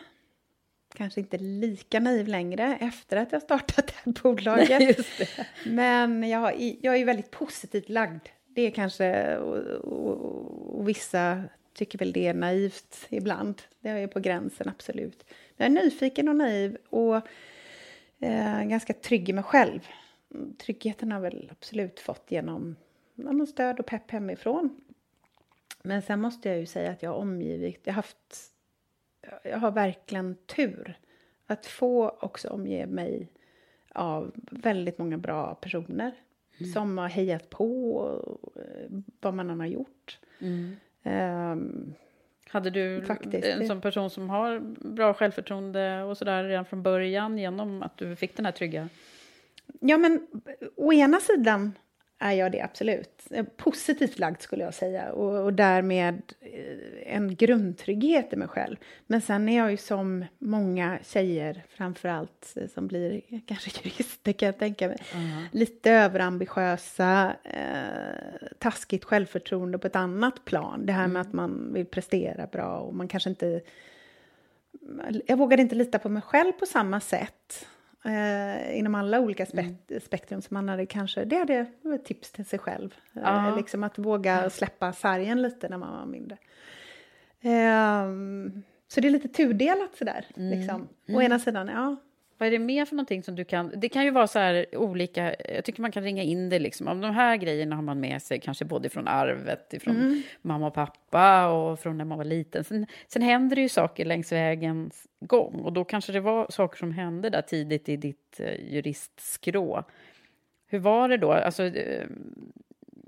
Kanske inte lika naiv längre efter att jag startat det här bolaget. Nej, det. Men jag, jag är väldigt positivt lagd. Det är kanske, och, och, och, vissa tycker väl det är naivt ibland. Det är på gränsen, absolut. Men jag är nyfiken och naiv och eh, ganska trygg i mig själv. Tryggheten har väl absolut fått genom stöd och pepp hemifrån. Men sen måste jag ju säga att jag har omgivit, jag har haft jag har verkligen tur att få också omge mig av väldigt många bra personer mm. som har hejat på eh, vad man än har gjort. Mm. Um, hade du faktiskt, en sån person som har bra självförtroende och sådär redan från början genom att du fick den här trygga? Ja, men å ena sidan är jag det absolut. Positivt lagd skulle jag säga och, och därmed eh, en grundtrygghet i mig själv. Men sen är jag ju som många tjejer, framför allt eh, som blir kanske jurister kan jag tänka mig, uh -huh. lite överambitiösa, eh, taskigt självförtroende på ett annat plan. Det här mm. med att man vill prestera bra och man kanske inte... Jag vågade inte lita på mig själv på samma sätt eh, inom alla olika spe mm. spektrum. Så man hade kanske, det hade ett tips till sig själv. Eh, liksom att våga släppa färgen lite när man var mindre. Eh, så det är lite tudelat sådär. Mm. Liksom. Å mm. ena sidan, ja, vad är det mer för någonting som du kan... Det kan ju vara så här olika... Jag tycker man kan ringa in det. Liksom. Om de här grejerna har man med sig, kanske både från arvet, från mm. mamma och pappa och från när man var liten. Sen, sen händer det ju saker längs vägens gång. Och då kanske det var saker som hände där tidigt i ditt eh, juristskrå. Hur var det då? Alltså, eh,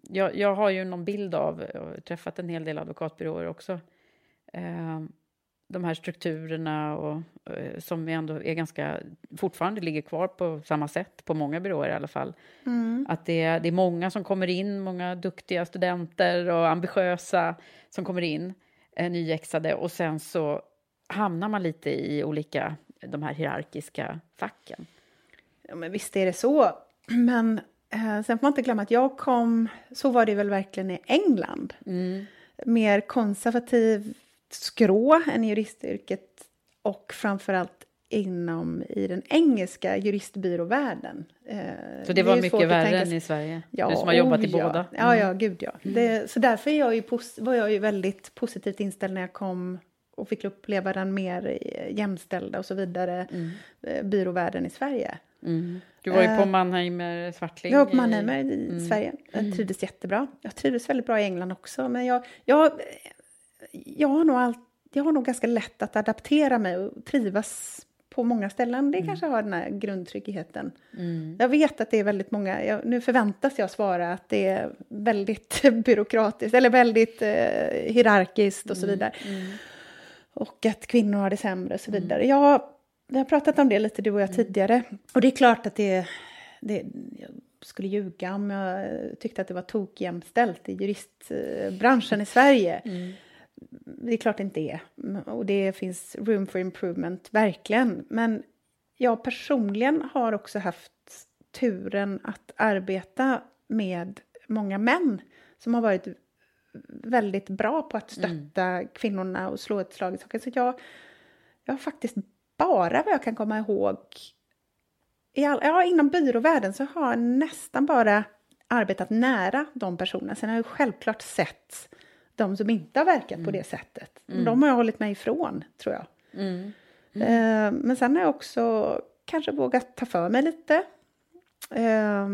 jag, jag har ju någon bild av, jag har träffat en hel del advokatbyråer också. De här strukturerna och, eh, som ändå är ganska, fortfarande ligger kvar på samma sätt, på många byråer i alla fall. Mm. Att det är, det är många som kommer in, många duktiga studenter och ambitiösa som kommer in, eh, nyexade, och sen så hamnar man lite i olika, de här hierarkiska facken. Ja, men visst är det så. Men Eh, sen får man inte glömma att jag kom, så var det väl verkligen i England. Mm. Mer konservativ skrå än juristyrket och framförallt inom i den engelska juristbyråvärlden. Eh, Så det var är mycket värre än i Sverige? Ja, du som har jobbat i oh, ja. båda? Ja, ja, Mm. gud ja. Det, så därför är jag ju var jag ju väldigt positivt inställd när jag kom och fick uppleva den mer jämställda och så vidare eh, byråvärlden i Sverige. Mm. Du var ju på Eh, Mannheimer Swartling. Jag var på i- Mannheimer i Mm. Sverige. Jag trivdes jättebra. Jag trivdes väldigt bra i England också. Men jag, jag, jag, har nog allt, jag har nog ganska lätt att adaptera mig och trivas på många ställen. Det kanske har den här grundtryggheten. Mm. Jag vet att det är väldigt många, jag, nu förväntas jag svara att det är väldigt byråkratiskt eller väldigt eh, hierarkiskt och så vidare. Och att kvinnor har det sämre och så vidare. Jag, vi har pratat om det lite du och jag tidigare. Och det är klart att det, det jag skulle ljuga om jag tyckte att det var tokjämställt i juristbranschen i Sverige. Det är klart det inte är. Och det finns room for improvement, verkligen. Men jag personligen har också haft turen att arbeta med många män som har varit väldigt bra på att stötta kvinnorna och slå ett slag i saken. Så jag, jag har faktiskt bara vad jag kan komma ihåg i all, ja, inom byråvärlden så har jag nästan bara arbetat nära de personerna. Sen har jag självklart sett de som inte har verkat på det sättet. De har jag hållit mig ifrån, tror jag. Eh, men sen har jag också kanske vågat ta för mig lite. Eh,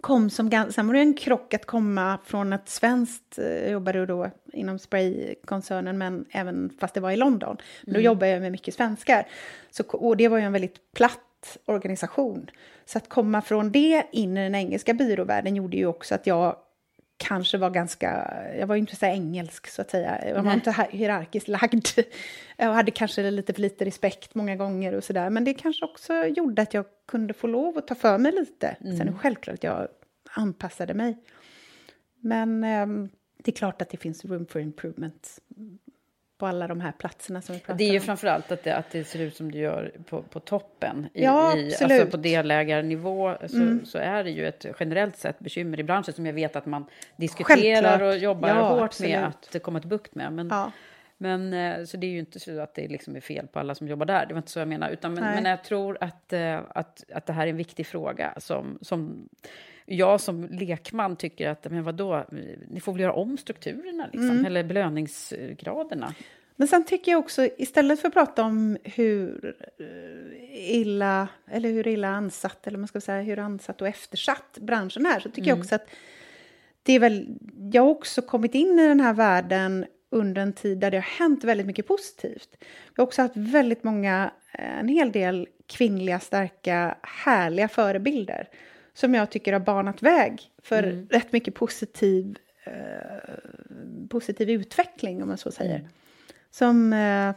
kom som, sen var det en krock att komma från ett svenskt, eh, jag jobbade ju då inom spraykoncernen, men även fast det var i London. Men då jobbade jag med mycket svenskar. Så, och det var ju en väldigt platt organisation. Så att komma från det in i den engelska byråvärlden gjorde ju också att jag kanske var ganska, jag var ju inte så engelsk så att säga, jag var Nej. inte hi- hierarkiskt lagd. Jag hade kanske lite för lite respekt många gånger och sådär, men det kanske också gjorde att jag kunde få lov att ta för mig lite. Sen är det självklart att jag anpassade mig. Men ehm, det är klart att det finns room for improvement på alla de här platserna som vi pratar Det är ju om. framförallt att det, att det ser ut som det gör på, på toppen. I, Ja, i, alltså. Mm. på delägarnivå så, så är det ju ett generellt sett bekymmer i branschen som jag vet att man diskuterar Självklart. och jobbar Ja, hårt absolut. med att komma till bukt med. Men, Ja. men eh, så det är ju inte så att det liksom är fel på alla som jobbar där. Det var inte så jag menar. Utan, men, men jag tror att, eh, att, att det här är en viktig fråga som, som jag som lekman tycker att, men vadå, ni får väl göra om strukturerna liksom, Mm. eller belöningsgraderna. Men sen tycker jag också, istället för att prata om hur eh, illa, eller hur illa ansatt, eller man ska säga hur ansatt och eftersatt branschen är, så tycker jag också att det är väl, jag har också kommit in i den här världen under en tid där det har hänt väldigt mycket positivt. Jag har också haft väldigt många, eh, en hel del kvinnliga, starka, härliga förebilder som jag tycker har banat väg för rätt mycket positiv, eh, positiv utveckling, om man så säger. Som, eh,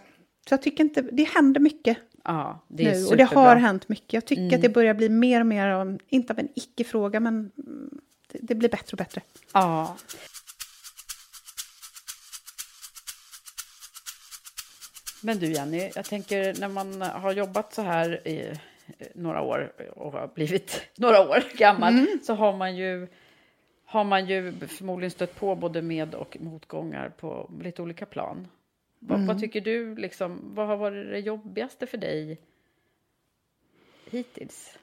så jag tycker inte, det händer mycket Ja, det är nu och det superbra. har hänt mycket. Jag tycker att det börjar bli mer och mer av, inte av en icke-fråga, men mm, det, det blir bättre och bättre. Ja. Men du Jenny, jag tänker när man har jobbat så här i några år och har blivit några år gammal Mm. så har man ju har man ju förmodligen stött på både med och motgångar på lite olika plan. Vad, Mm. vad tycker du, liksom, vad har varit det jobbigaste för dig hittills?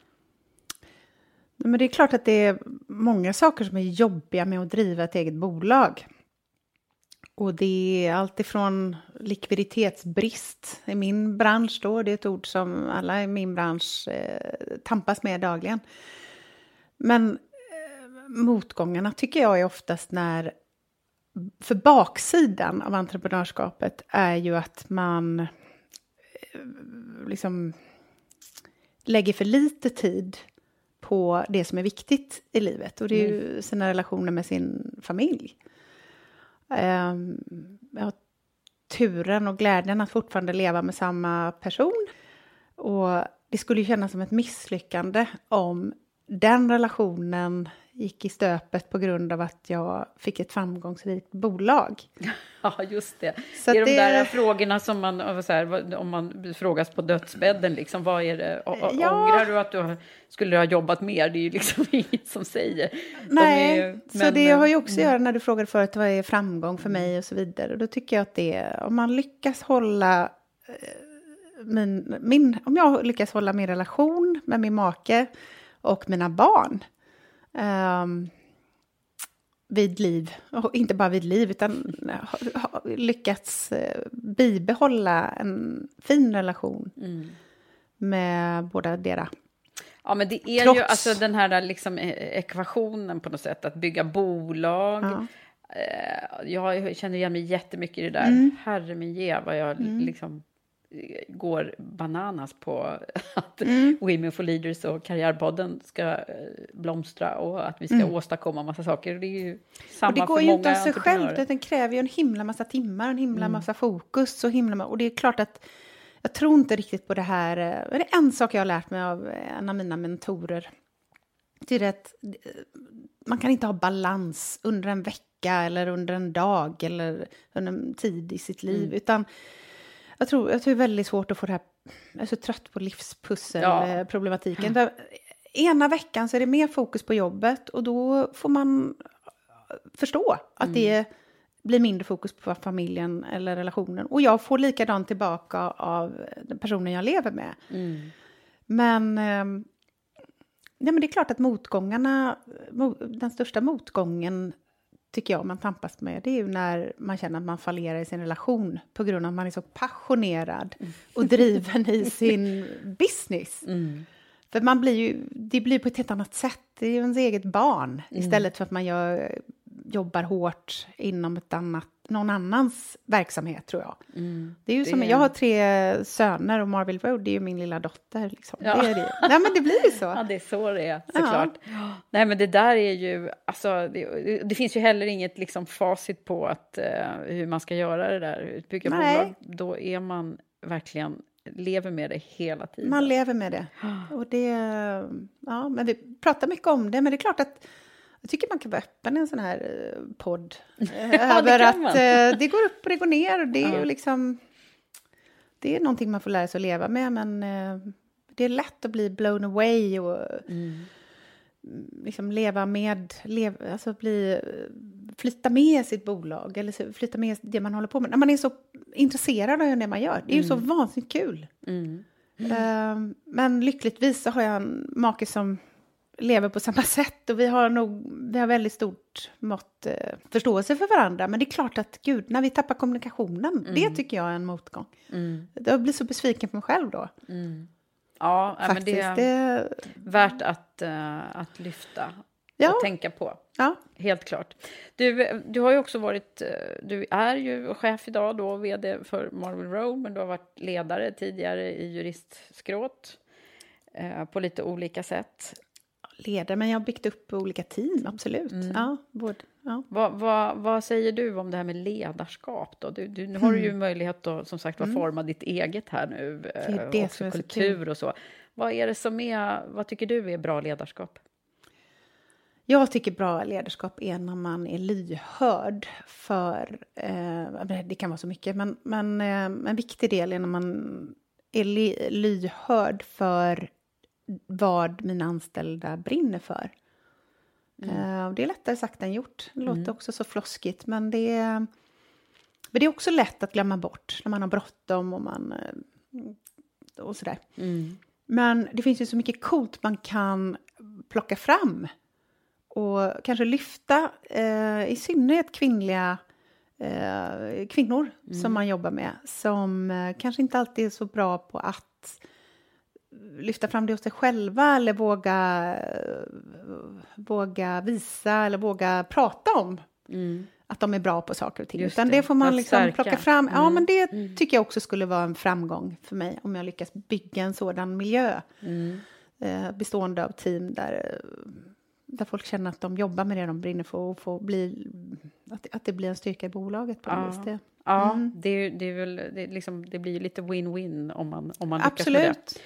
Men det är klart att det är många saker som är jobbiga med att driva ett eget bolag. Och det är allt ifrån likviditetsbrist i min bransch då, det är ett ord som alla i min bransch eh, tampas med dagligen. Men eh, motgångarna tycker jag är oftast när, för baksidan av entreprenörskapet är ju att man eh, liksom lägger för lite tid på det som är viktigt i livet. Och det är ju sina relationer med sin familj eh, jag har turen och glädjen att fortfarande leva med samma person. Och det skulle ju kännas som ett misslyckande om den relationen gick i stöpet på grund av att jag fick ett framgångsrikt bolag. Ja, just det. Så det är det- de där frågorna som man, här, om man frågas på dödsbädden, liksom, vad är det? Ja. Ångrar du att du skulle ha jobbat mer? Det är ju liksom inget som säger. De Nej, är ju- så men, det har ju också att göra när du frågade förut vad är framgång för mig och så vidare. Och då tycker jag att det om man lyckas hålla eh, min, min, om jag lyckas hålla min relation med min make och mina barn ehm, vid liv, och inte bara vid liv, utan ha, ha, lyckats eh, bibehålla en fin relation Mm. med båda deras. Ja, men det är ju Trots- alltså den här liksom, eh, ekvationen på något sätt, att bygga bolag. Ja. Eh, Jag känner igen mig jättemycket i det där. Mm. Herre min ge, vad jag liksom eh, går bananas på att Mm. Women for Leaders och Karriärpodden ska eh, blomstra och att vi ska Mm. åstadkomma massa saker. Det är ju samma Och det går ju inte av sig självt, den kräver ju en himla massa timmar, en himla Mm. massa fokus och himla Och det är klart att jag tror inte riktigt på det här. eh, Det är en sak jag har lärt mig av eh, en av mina mentorer. Det är att man kan inte ha balans under en vecka eller under en dag eller under en tid i sitt liv. Mm. Utan jag tror, jag tror det är väldigt svårt att få det här... Jag är så trött på Ja. livspusselproblematiken. Där Ena veckan så är det mer fokus på jobbet och då får man förstå att det blir mindre fokus på familjen eller relationen. Och jag får likadant tillbaka av den personen jag lever med. Mm. Men, ehm, nej, men det är klart att motgångarna, mo- den största motgången tycker jag man tampas med, det är ju när man känner att man fallerar i sin relation på grund av att man är så passionerad och driven i sin business. Mm. För man blir ju, det blir på ett helt annat sätt, det är ju ens eget barn Mm. istället för att man gör, jobbar hårt inom ett annat, någon annans verksamhet tror jag. Mm. Det är ju Det som, jag har tre söner och Marvel Road, det är ju min lilla dotter. Liksom. Ja. Det är det. Nej men det blir ju så. Ja, det är så det är, såklart. Nej, men det där är ju... Alltså, det, det finns ju heller inget liksom, facit på att, eh, hur man ska göra det där, bygga Nej. bolag. Då är man verkligen, lever med det hela tiden. Man lever med det. Och det, ja, men vi pratar mycket om det, men det är klart att jag tycker man kan vara öppen i en sån här eh, podd. Eh, över att man. eh, det går upp och det går ner. Och det är Ja. ju liksom... Det är någonting man får lära sig att leva med, men det är lätt att bli blown away och Mm. liksom leva med, lev, alltså bli, flytta med sitt bolag eller flytta med det man håller på med. När man är så intresserad av det man gör. Det är ju så vansinnigt kul. Mm. Ehm, men lyckligtvis så har jag en make som lever på samma sätt och vi har nog vi har väldigt stort mått eh, förståelse för varandra. Men det är klart att gud, när vi tappar kommunikationen, det tycker jag är en motgång. Mm. Jag blir så besviken på mig själv då. Mm. Ja, ja, men Faktiskt. det är Det, värt att, eh, att lyfta Ja. och tänka på. ja, Helt klart. Du, du har ju också varit, eh, du är ju chef idag då, vd för Marvel Row, men du har varit ledare tidigare i juristskrået eh, på lite olika sätt. Leder, men jag har byggt upp olika team, absolut. Mm. Ja, både, ja. Vad, vad, vad säger du om det här med ledarskap då? Du, du, nu har du ju möjlighet att som sagt var forma ditt eget här nu, eh, Mm. Det är det också är så kultur och så. Vad är det som är, vad tycker du är bra ledarskap? Jag tycker bra ledarskap är när man är lyhörd för... Eh, det kan vara så mycket, men, men eh, en viktig del är när man är lyhörd för vad mina anställda brinner för. Eh, och det är lättare sagt än gjort. Det låter också så floskigt, men det är, men det är också lätt att glömma bort när man har bråttom och man... Eh, och sådär. Men det finns ju så mycket coolt man kan plocka fram och kanske lyfta, eh, i synnerhet kvinnliga eh, kvinnor som man jobbar med, som eh, kanske inte alltid är så bra på att lyfta fram det hos sig själva eller våga, eh, våga visa eller våga prata om att de är bra på saker och ting. Just Utan det, det, får man liksom plocka fram. Ja, Mm. men det tycker jag också skulle vara en framgång för mig om jag lyckas bygga en sådan miljö Mm. eh, bestående av team där, eh, där folk känner att de jobbar med det de brinner för och får bli, att, att det blir en styrka i bolaget på något vis. Det. Ja, Mm. det, är, ju- det, är väl, det, liksom, det blir ju lite win-win om man, om man lyckas med det.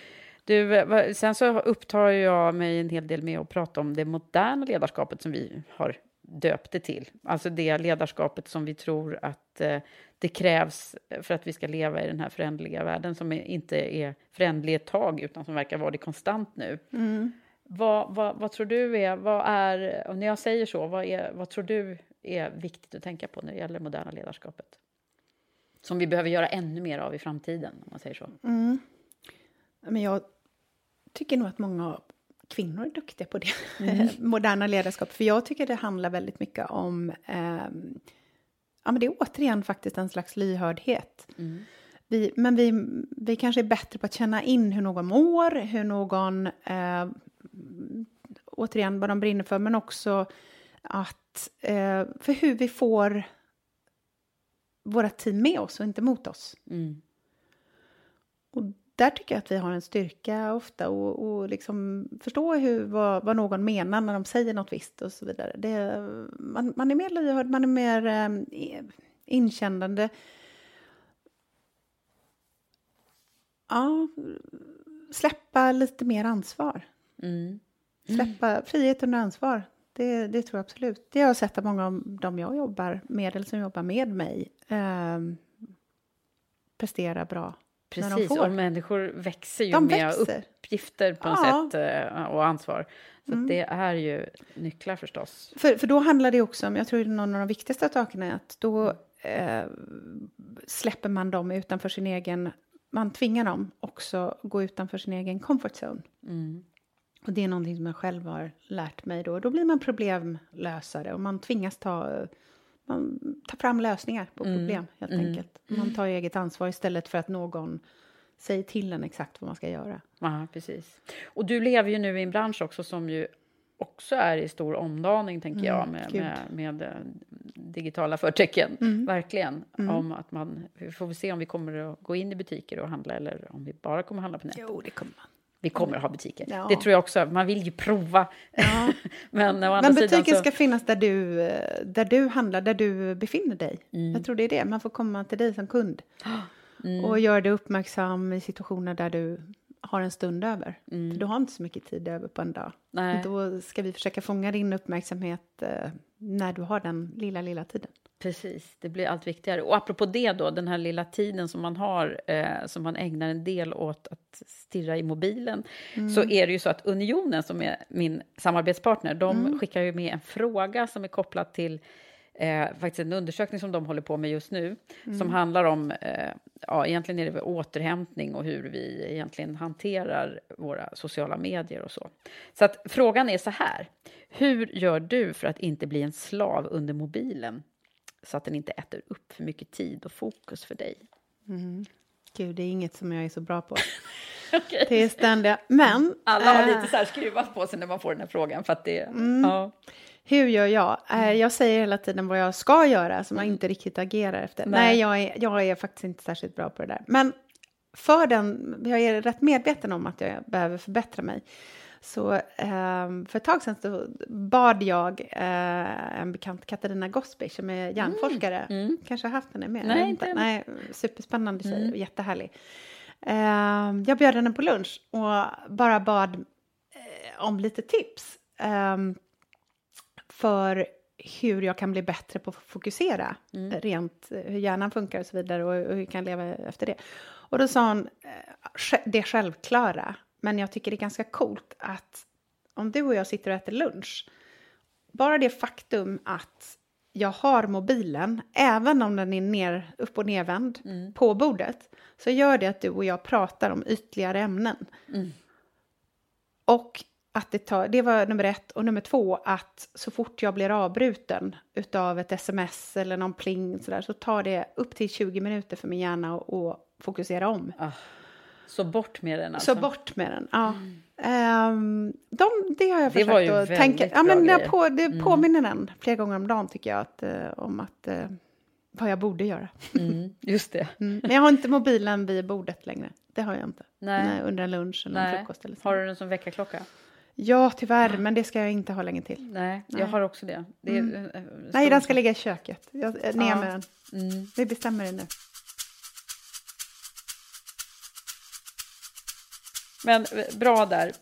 Du, sen så upptar jag mig en hel del med att prata om det moderna ledarskapet som vi har döpt det till. Alltså det ledarskapet som vi tror att eh, det krävs för att vi ska leva i den här förändliga världen som inte är förändlig ett tag utan som verkar vara det konstant nu. Mm. Vad, vad, vad tror du är, vad är, och när jag säger så, vad, är, vad tror du är viktigt att tänka på när det gäller det moderna ledarskapet? Som vi behöver göra ännu mer av i framtiden, om man säger så. Mm. Men jag tycker nog att många kvinnor är duktiga på det Mm. moderna ledarskap. För jag tycker det handlar väldigt mycket om... ehm, ja, men det är återigen faktiskt en slags lyhördhet. Mm. Vi, men vi, vi kanske är bättre på att känna in hur någon mår, hur någon... Eh, återigen, vad de brinner för, men också att... Eh, för hur vi får våra team med oss och inte mot oss. Mm. Och där tycker jag att vi har en styrka ofta och, och liksom förstå hur, vad, vad någon menar när de säger något visst och så vidare. Det, man, man är mer lyhörd, man är mer eh, inkännande. Ja, släppa lite mer ansvar. Mm. Släppa frihet under ansvar. Det, det tror jag absolut. Det har jag sett att många av dem jag jobbar med, eller som jobbar med mig, eh, presterar bra. När de Precis, får. och människor växer ju De med växer. uppgifter på något Ja. sätt eh, och ansvar. Så Mm. det är ju nycklar förstås. För, för då handlar det också om, jag tror någon av de viktigaste sakerna är att då eh, släpper man dem utanför sin egen, man tvingar dem också gå utanför sin egen comfort zone. Mm. Och det är någonting som jag själv har lärt mig då. Då blir man problemlösare och man tvingas ta, man tar fram lösningar på Mm. problem helt Mm. enkelt. Man tar eget ansvar istället för att någon säger till en exakt vad man ska göra. Ja, precis. Och du lever ju nu i en bransch också som ju också är i stor omdaning, tänker jag, Mm, med, gud. med, med eh, digitala förtecken. Mm. Verkligen. Mm. Om att man, vi får se om vi kommer att gå in i butiker och handla eller om vi bara kommer att handla på nätet. Jo, det kommer man. Vi kommer att ha butiker. Ja. Det tror jag också. Man vill ju prova. Men andra Men sidan butiken så... ska finnas där du, där du handlar, där du befinner dig. Mm. Jag tror det är det, man får komma till dig som kund. Mm. Och göra dig uppmärksam i situationer där du har en stund över. Mm. För du har inte så mycket tid över på en dag. Nej. Då ska vi försöka fånga din uppmärksamhet eh, när du har den lilla, lilla tiden. Precis, det blir allt viktigare. Och apropå det då, den här lilla tiden som man har, eh, som man ägnar en del åt att stirra i mobilen, Mm. så är det ju så att Unionen, som är min samarbetspartner, de Mm. skickar ju med en fråga som är kopplad till eh, faktiskt en undersökning som de håller på med just nu, som Mm. handlar om, eh, ja, egentligen är det återhämtning och hur vi egentligen hanterar våra sociala medier och så. Så att frågan är så här, hur gör du för att inte bli en slav under mobilen? Så att den inte äter upp för mycket tid och fokus för dig. Mm. Gud, det är inget som jag är så bra på. Okej. Det är ständiga. Men... Alla har eh, lite så här skruvat på sig när man får den här frågan. För att det, Mm. ja. Hur gör jag? Eh, Jag säger hela tiden vad jag ska göra som jag inte riktigt agerar efter. Nej. Nej, jag, är, jag är faktiskt inte särskilt bra på det där. Men för den, jag är rätt medveten om att jag behöver förbättra mig. Så eh, för ett tag sedan så bad jag eh, en bekant, Katarina Gospic, som är hjärnforskare. Mm. Kanske har haft henne med? Nej, inte än. Nej, superspännande tjej, Mm. jättehärlig. Eh, jag bjöd henne på lunch och bara bad eh, om lite tips. ehm, för hur jag kan bli bättre på att fokusera, Mm. rent eh, hur hjärnan funkar och så vidare och, och hur jag kan leva efter det. Och då sa hon eh, det självklara, men jag tycker det är ganska coolt att om du och jag sitter och äter lunch, bara det faktum att jag har mobilen, även om den är ner, upp och nervänd Mm. på bordet, så gör det att du och jag pratar om ytligare ämnen. Mm. Och att det tar, det var nummer ett. Och nummer två, att så fort jag blir avbruten utav ett sms eller någon pling så, där, så tar det upp till 20 minuter för min hjärna att fokusera om. Ah, så bort med den alltså. Så bort med den, ja. Ehm, de, det har jag Det försökt att tänka. Ja, men grejer. på, det Mm. påminner den flera gånger om dagen tycker jag att, eh, om att, eh, vad jag borde göra. Mm, just det. Mm. Men jag har inte mobilen vid bordet längre. Det har jag inte. Nej. under en lunch eller en Nej. frukost. Eller så. Har du den som väckarklocka? Ja, tyvärr, men det ska jag inte ha länge till. Nej, Nej. jag har också det. det är, Mm. eh, Nej, den ska ligga i köket. Jag, ner Ja. med den. Mm. Vi bestämmer det nu. Men eh, bra där.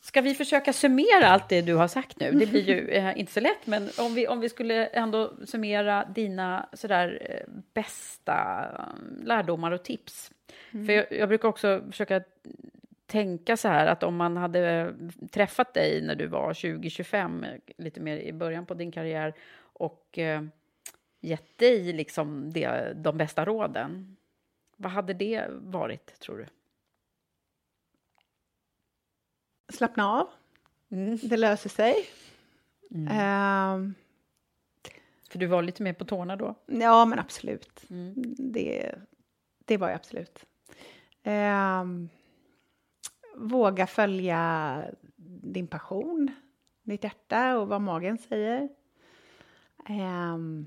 Ska vi försöka summera allt det du har sagt nu? Det blir ju eh, inte så lätt, men om vi, om vi skulle ändå summera dina sådär, eh, bästa eh, lärdomar och tips. För jag, jag brukar också försöka tänka så här att om man hade träffat dig när du var 20-25, eh, lite mer i början på din karriär, och eh, gett dig liksom det, de bästa råden, vad hade det varit, tror du? Slappna av. Mm. Det löser sig. Ehm, För du var lite mer på tårna då? ja, men absolut. Mm. Det, det var jag absolut. Ehm, våga följa din passion, ditt hjärta och vad magen säger. Ehm,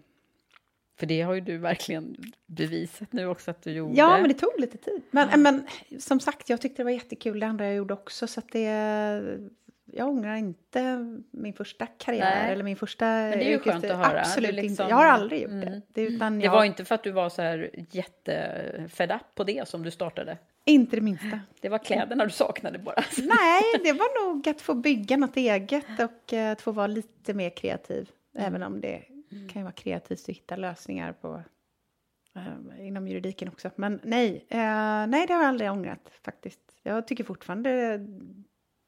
För det har ju du verkligen bevisat nu också att du gjorde. Ja, men det tog lite tid. Men, men som sagt, jag tyckte det var jättekul det andra jag gjorde också. Så att det, jag ångrar inte min första karriär Nej. eller min första Men det är ju skönt att höra. Absolut liksom- inte. Jag har aldrig gjort Mm. det. det, utan Det jag, var inte för att du var så här jättefed up på det som du startade. inte det minsta. Det var kläderna du saknade bara. Nej, det var nog att få bygga något eget och eh, att få vara lite mer kreativ. Även om det kan ju vara kreativt att hitta lösningar på eh, inom juridiken också. Men nej, eh, nej, det har jag aldrig ångrat faktiskt. Jag tycker fortfarande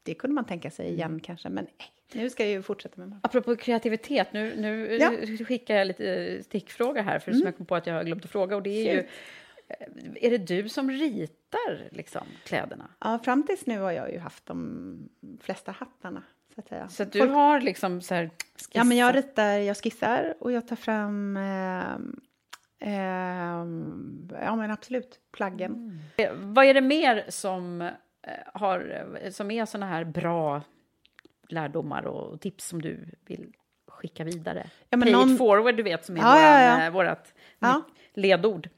det kunde man tänka sig igen kanske, men nej, nu ska jag ju fortsätta med Apropå kreativitet, nu, nu Ja. Mm. skickar jag lite stickfråga här, för som jag kom på att jag har glömt att fråga. Och det är ju, eh, är det du som ritar liksom, kläderna? Ja, fram tills nu har jag ju haft de flesta hattarna, så att säga. Så att du Folk- har liksom så här Ja, men jag ritar, jag skissar och jag tar fram... ehm, ehm, ja, men absolut, plaggen. Eh, Vad är det mer som, eh, har, eh, som är såna här bra lärdomar och tips som du vill skicka vidare? Ja, men Pay någon- it forward, du vet, som är Ja, våran, ja, eh, vårat Ja. ledord.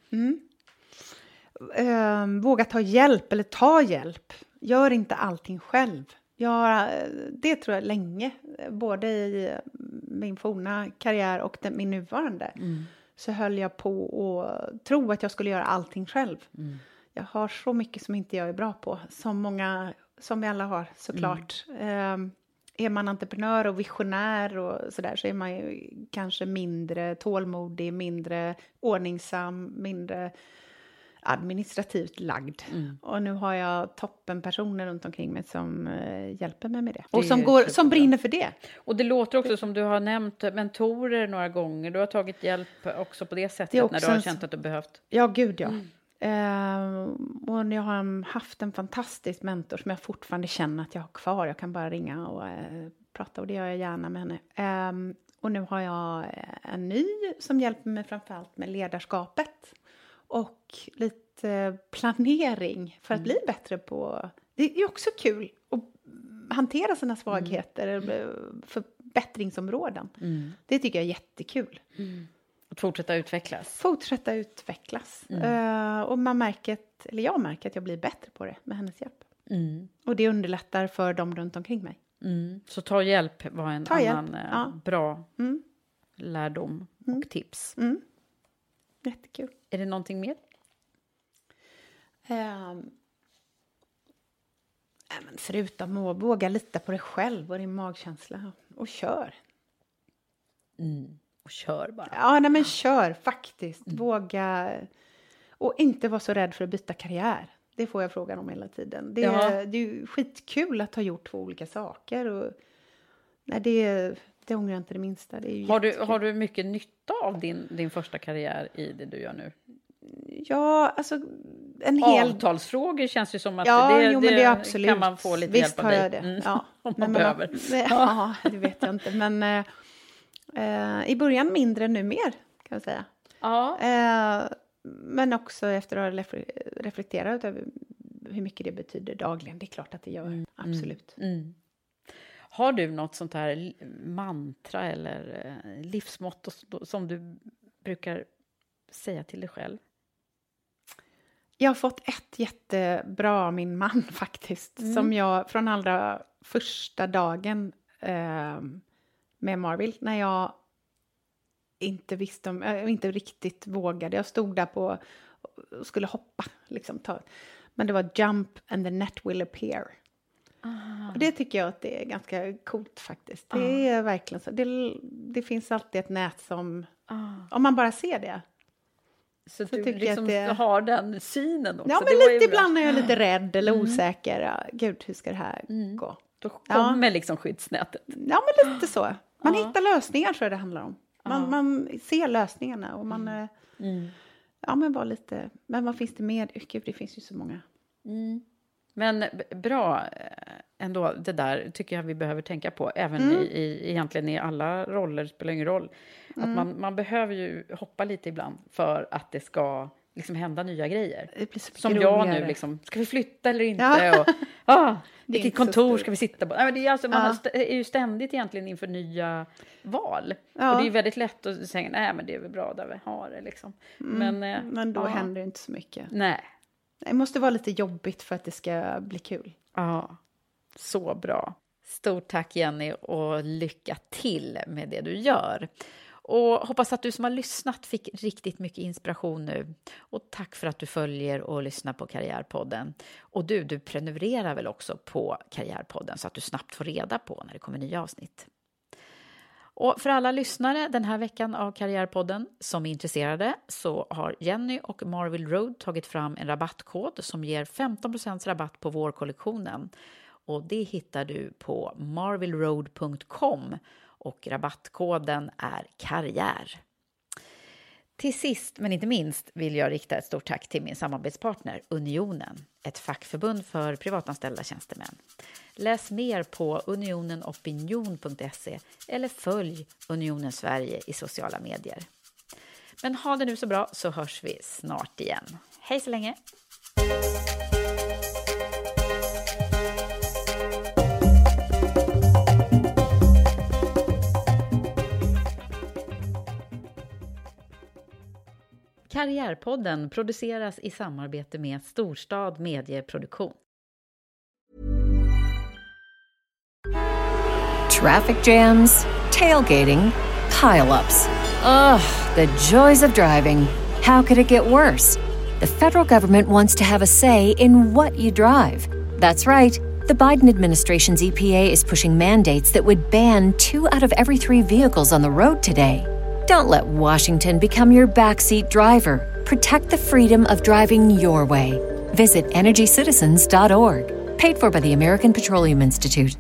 Ehm, våga ta hjälp, eller ta hjälp. Gör inte allting själv. Jag, det tror jag länge, både i min forna karriär och den, min nuvarande, så höll jag på att tro att jag skulle göra allting själv. Jag har så mycket som inte jag är bra på, som många, som vi alla har såklart. Ehm, är man entreprenör och visionär och sådär så är man ju kanske mindre tålmodig, mindre ordningsam, mindre administrativt lagd. Och nu har jag toppenpersoner runt omkring mig som eh, hjälper mig med det. Och Det som, går, som brinner för det. Och det låter också som du har nämnt mentorer några gånger. Du har tagit hjälp också på det sättet Det är när du har känt att du behövt. Ja, gud ja. Eh, och jag har haft en fantastisk mentor som jag fortfarande känner att jag har kvar. Jag kan bara ringa och eh, prata och det gör jag gärna med henne. Eh, och nu har jag eh, en ny som hjälper mig framförallt med ledarskapet. Och lite planering för att bli bättre på... Det är också kul att hantera sina svagheter, eller förbättringsområden. Det tycker jag är jättekul. Att fortsätta utvecklas. Fortsätta utvecklas. Eh, och man märker, att, eller jag märker att jag blir bättre på det med hennes hjälp. Och det underlättar för dem runt omkring mig. Så ta hjälp var en Ta annan eh, ja. bra Mm. lärdom och tips. Mm. Jättekul. Är det någonting mer? Nej, men förutom att våga lita på dig själv och din magkänsla. Och kör. Och kör bara. Ja, nej, men kör faktiskt. Våga. Och inte vara så rädd för att byta karriär. Det får jag frågan om hela tiden. Det, Ja. är, det är ju skitkul att ha gjort två olika saker. Och, nej, det, det ångrar jag inte det minsta. Det Har du, har du mycket nytta av din, din första karriär i det du gör nu? Ja, alltså en hel... Avtalsfrågor känns ju som att Ja, det, jo, det är absolut. kan man få lite Visst hjälp av har dig. jag det. Mm. Ja. Om Nej, man men- behöver. Nej, ja, det vet jag inte. Men eh, eh, i början mindre, nu mer, kan jag säga. Ja. Eh, men också efter att ha refle- reflekterat över hur mycket det betyder dagligen. Det är klart att det gör, absolut. Mm. Har du något sånt här mantra eller eh, livsmotto som du brukar säga till dig själv? Jag har fått ett jättebra av min man faktiskt. Mm. Som jag från allra första dagen eh, med Marvel, när jag inte visste om, äh, inte riktigt vågade. Jag stod där på och skulle hoppa, liksom ta. Men det var Jump and the net will appear. Och det tycker jag att det är ganska coolt faktiskt. Det är verkligen så. Det, det finns alltid ett nät som... Om man bara ser det. Så, Så du liksom att det- har den synen också. Ja, men lite ibland är jag lite rädd eller osäker. Ja, Gud, hur ska det här gå? Då Ja. kommer liksom skyddsnätet. Ja, men lite så. Man hittar lösningar tror jag det handlar om. Man, man ser lösningarna och man... eh, Ja, men var lite... Men vad finns det mer? Gud, det finns ju så många. Men b- bra eh, ändå, det där tycker jag vi behöver tänka på. Även Mm. i, i, egentligen i alla roller, spelar ingen roll. Att Mm. man, man behöver ju hoppa lite ibland för att det ska liksom hända nya grejer. Som jag nu, liksom, ska vi flytta eller inte? Ja. Och, ah, vilket kontor ska vi sitta på? Nej, det är, alltså, man Ja. st- är ju ständigt egentligen inför nya val. Ja. Och det är väldigt lätt att säga, nej men det är väl bra där vi har det liksom. Men, eh, Mm. Men då ja. händer det inte så mycket. Nej. Det måste vara lite jobbigt för att det ska bli kul. Ja, så bra. Stort tack Jenny och lycka till med det du gör. Och hoppas att du som har lyssnat fick riktigt mycket inspiration nu. Och tack för att du följer och lyssnar på Karriärpodden. Och du, du prenumererar väl också på Karriärpodden så att du snabbt får reda på när det kommer nya avsnitt. Och för alla lyssnare den här veckan av Karriärpodden som är intresserade så har Jenny och Marvel Road tagit fram en rabattkod som ger 15% rabatt på vårkollektionen. Och det hittar du på marvelroad.com och rabattkoden är karriär. Till sist, men inte minst, vill jag rikta ett stort tack till min samarbetspartner Unionen, ett fackförbund för privatanställda tjänstemän. Läs mer på unionenopinion.se eller följ Unionen Sverige i sociala medier. Men ha det nu så bra så hörs vi snart igen. Hej så länge! Karriärpodden produceras i samarbete med Storstad Medieproduktion. Traffic jams, tailgating, pileups. Ugh, the joys of driving. How could it get worse? The federal government wants to have a say in what you drive. That's right. The Biden administration's EPA is pushing mandates that would ban two out of every three vehicles on the road today. Don't let Washington become your backseat driver. Protect the freedom of driving your way. Visit EnergyCitizens.org. Paid for by the American Petroleum Institute.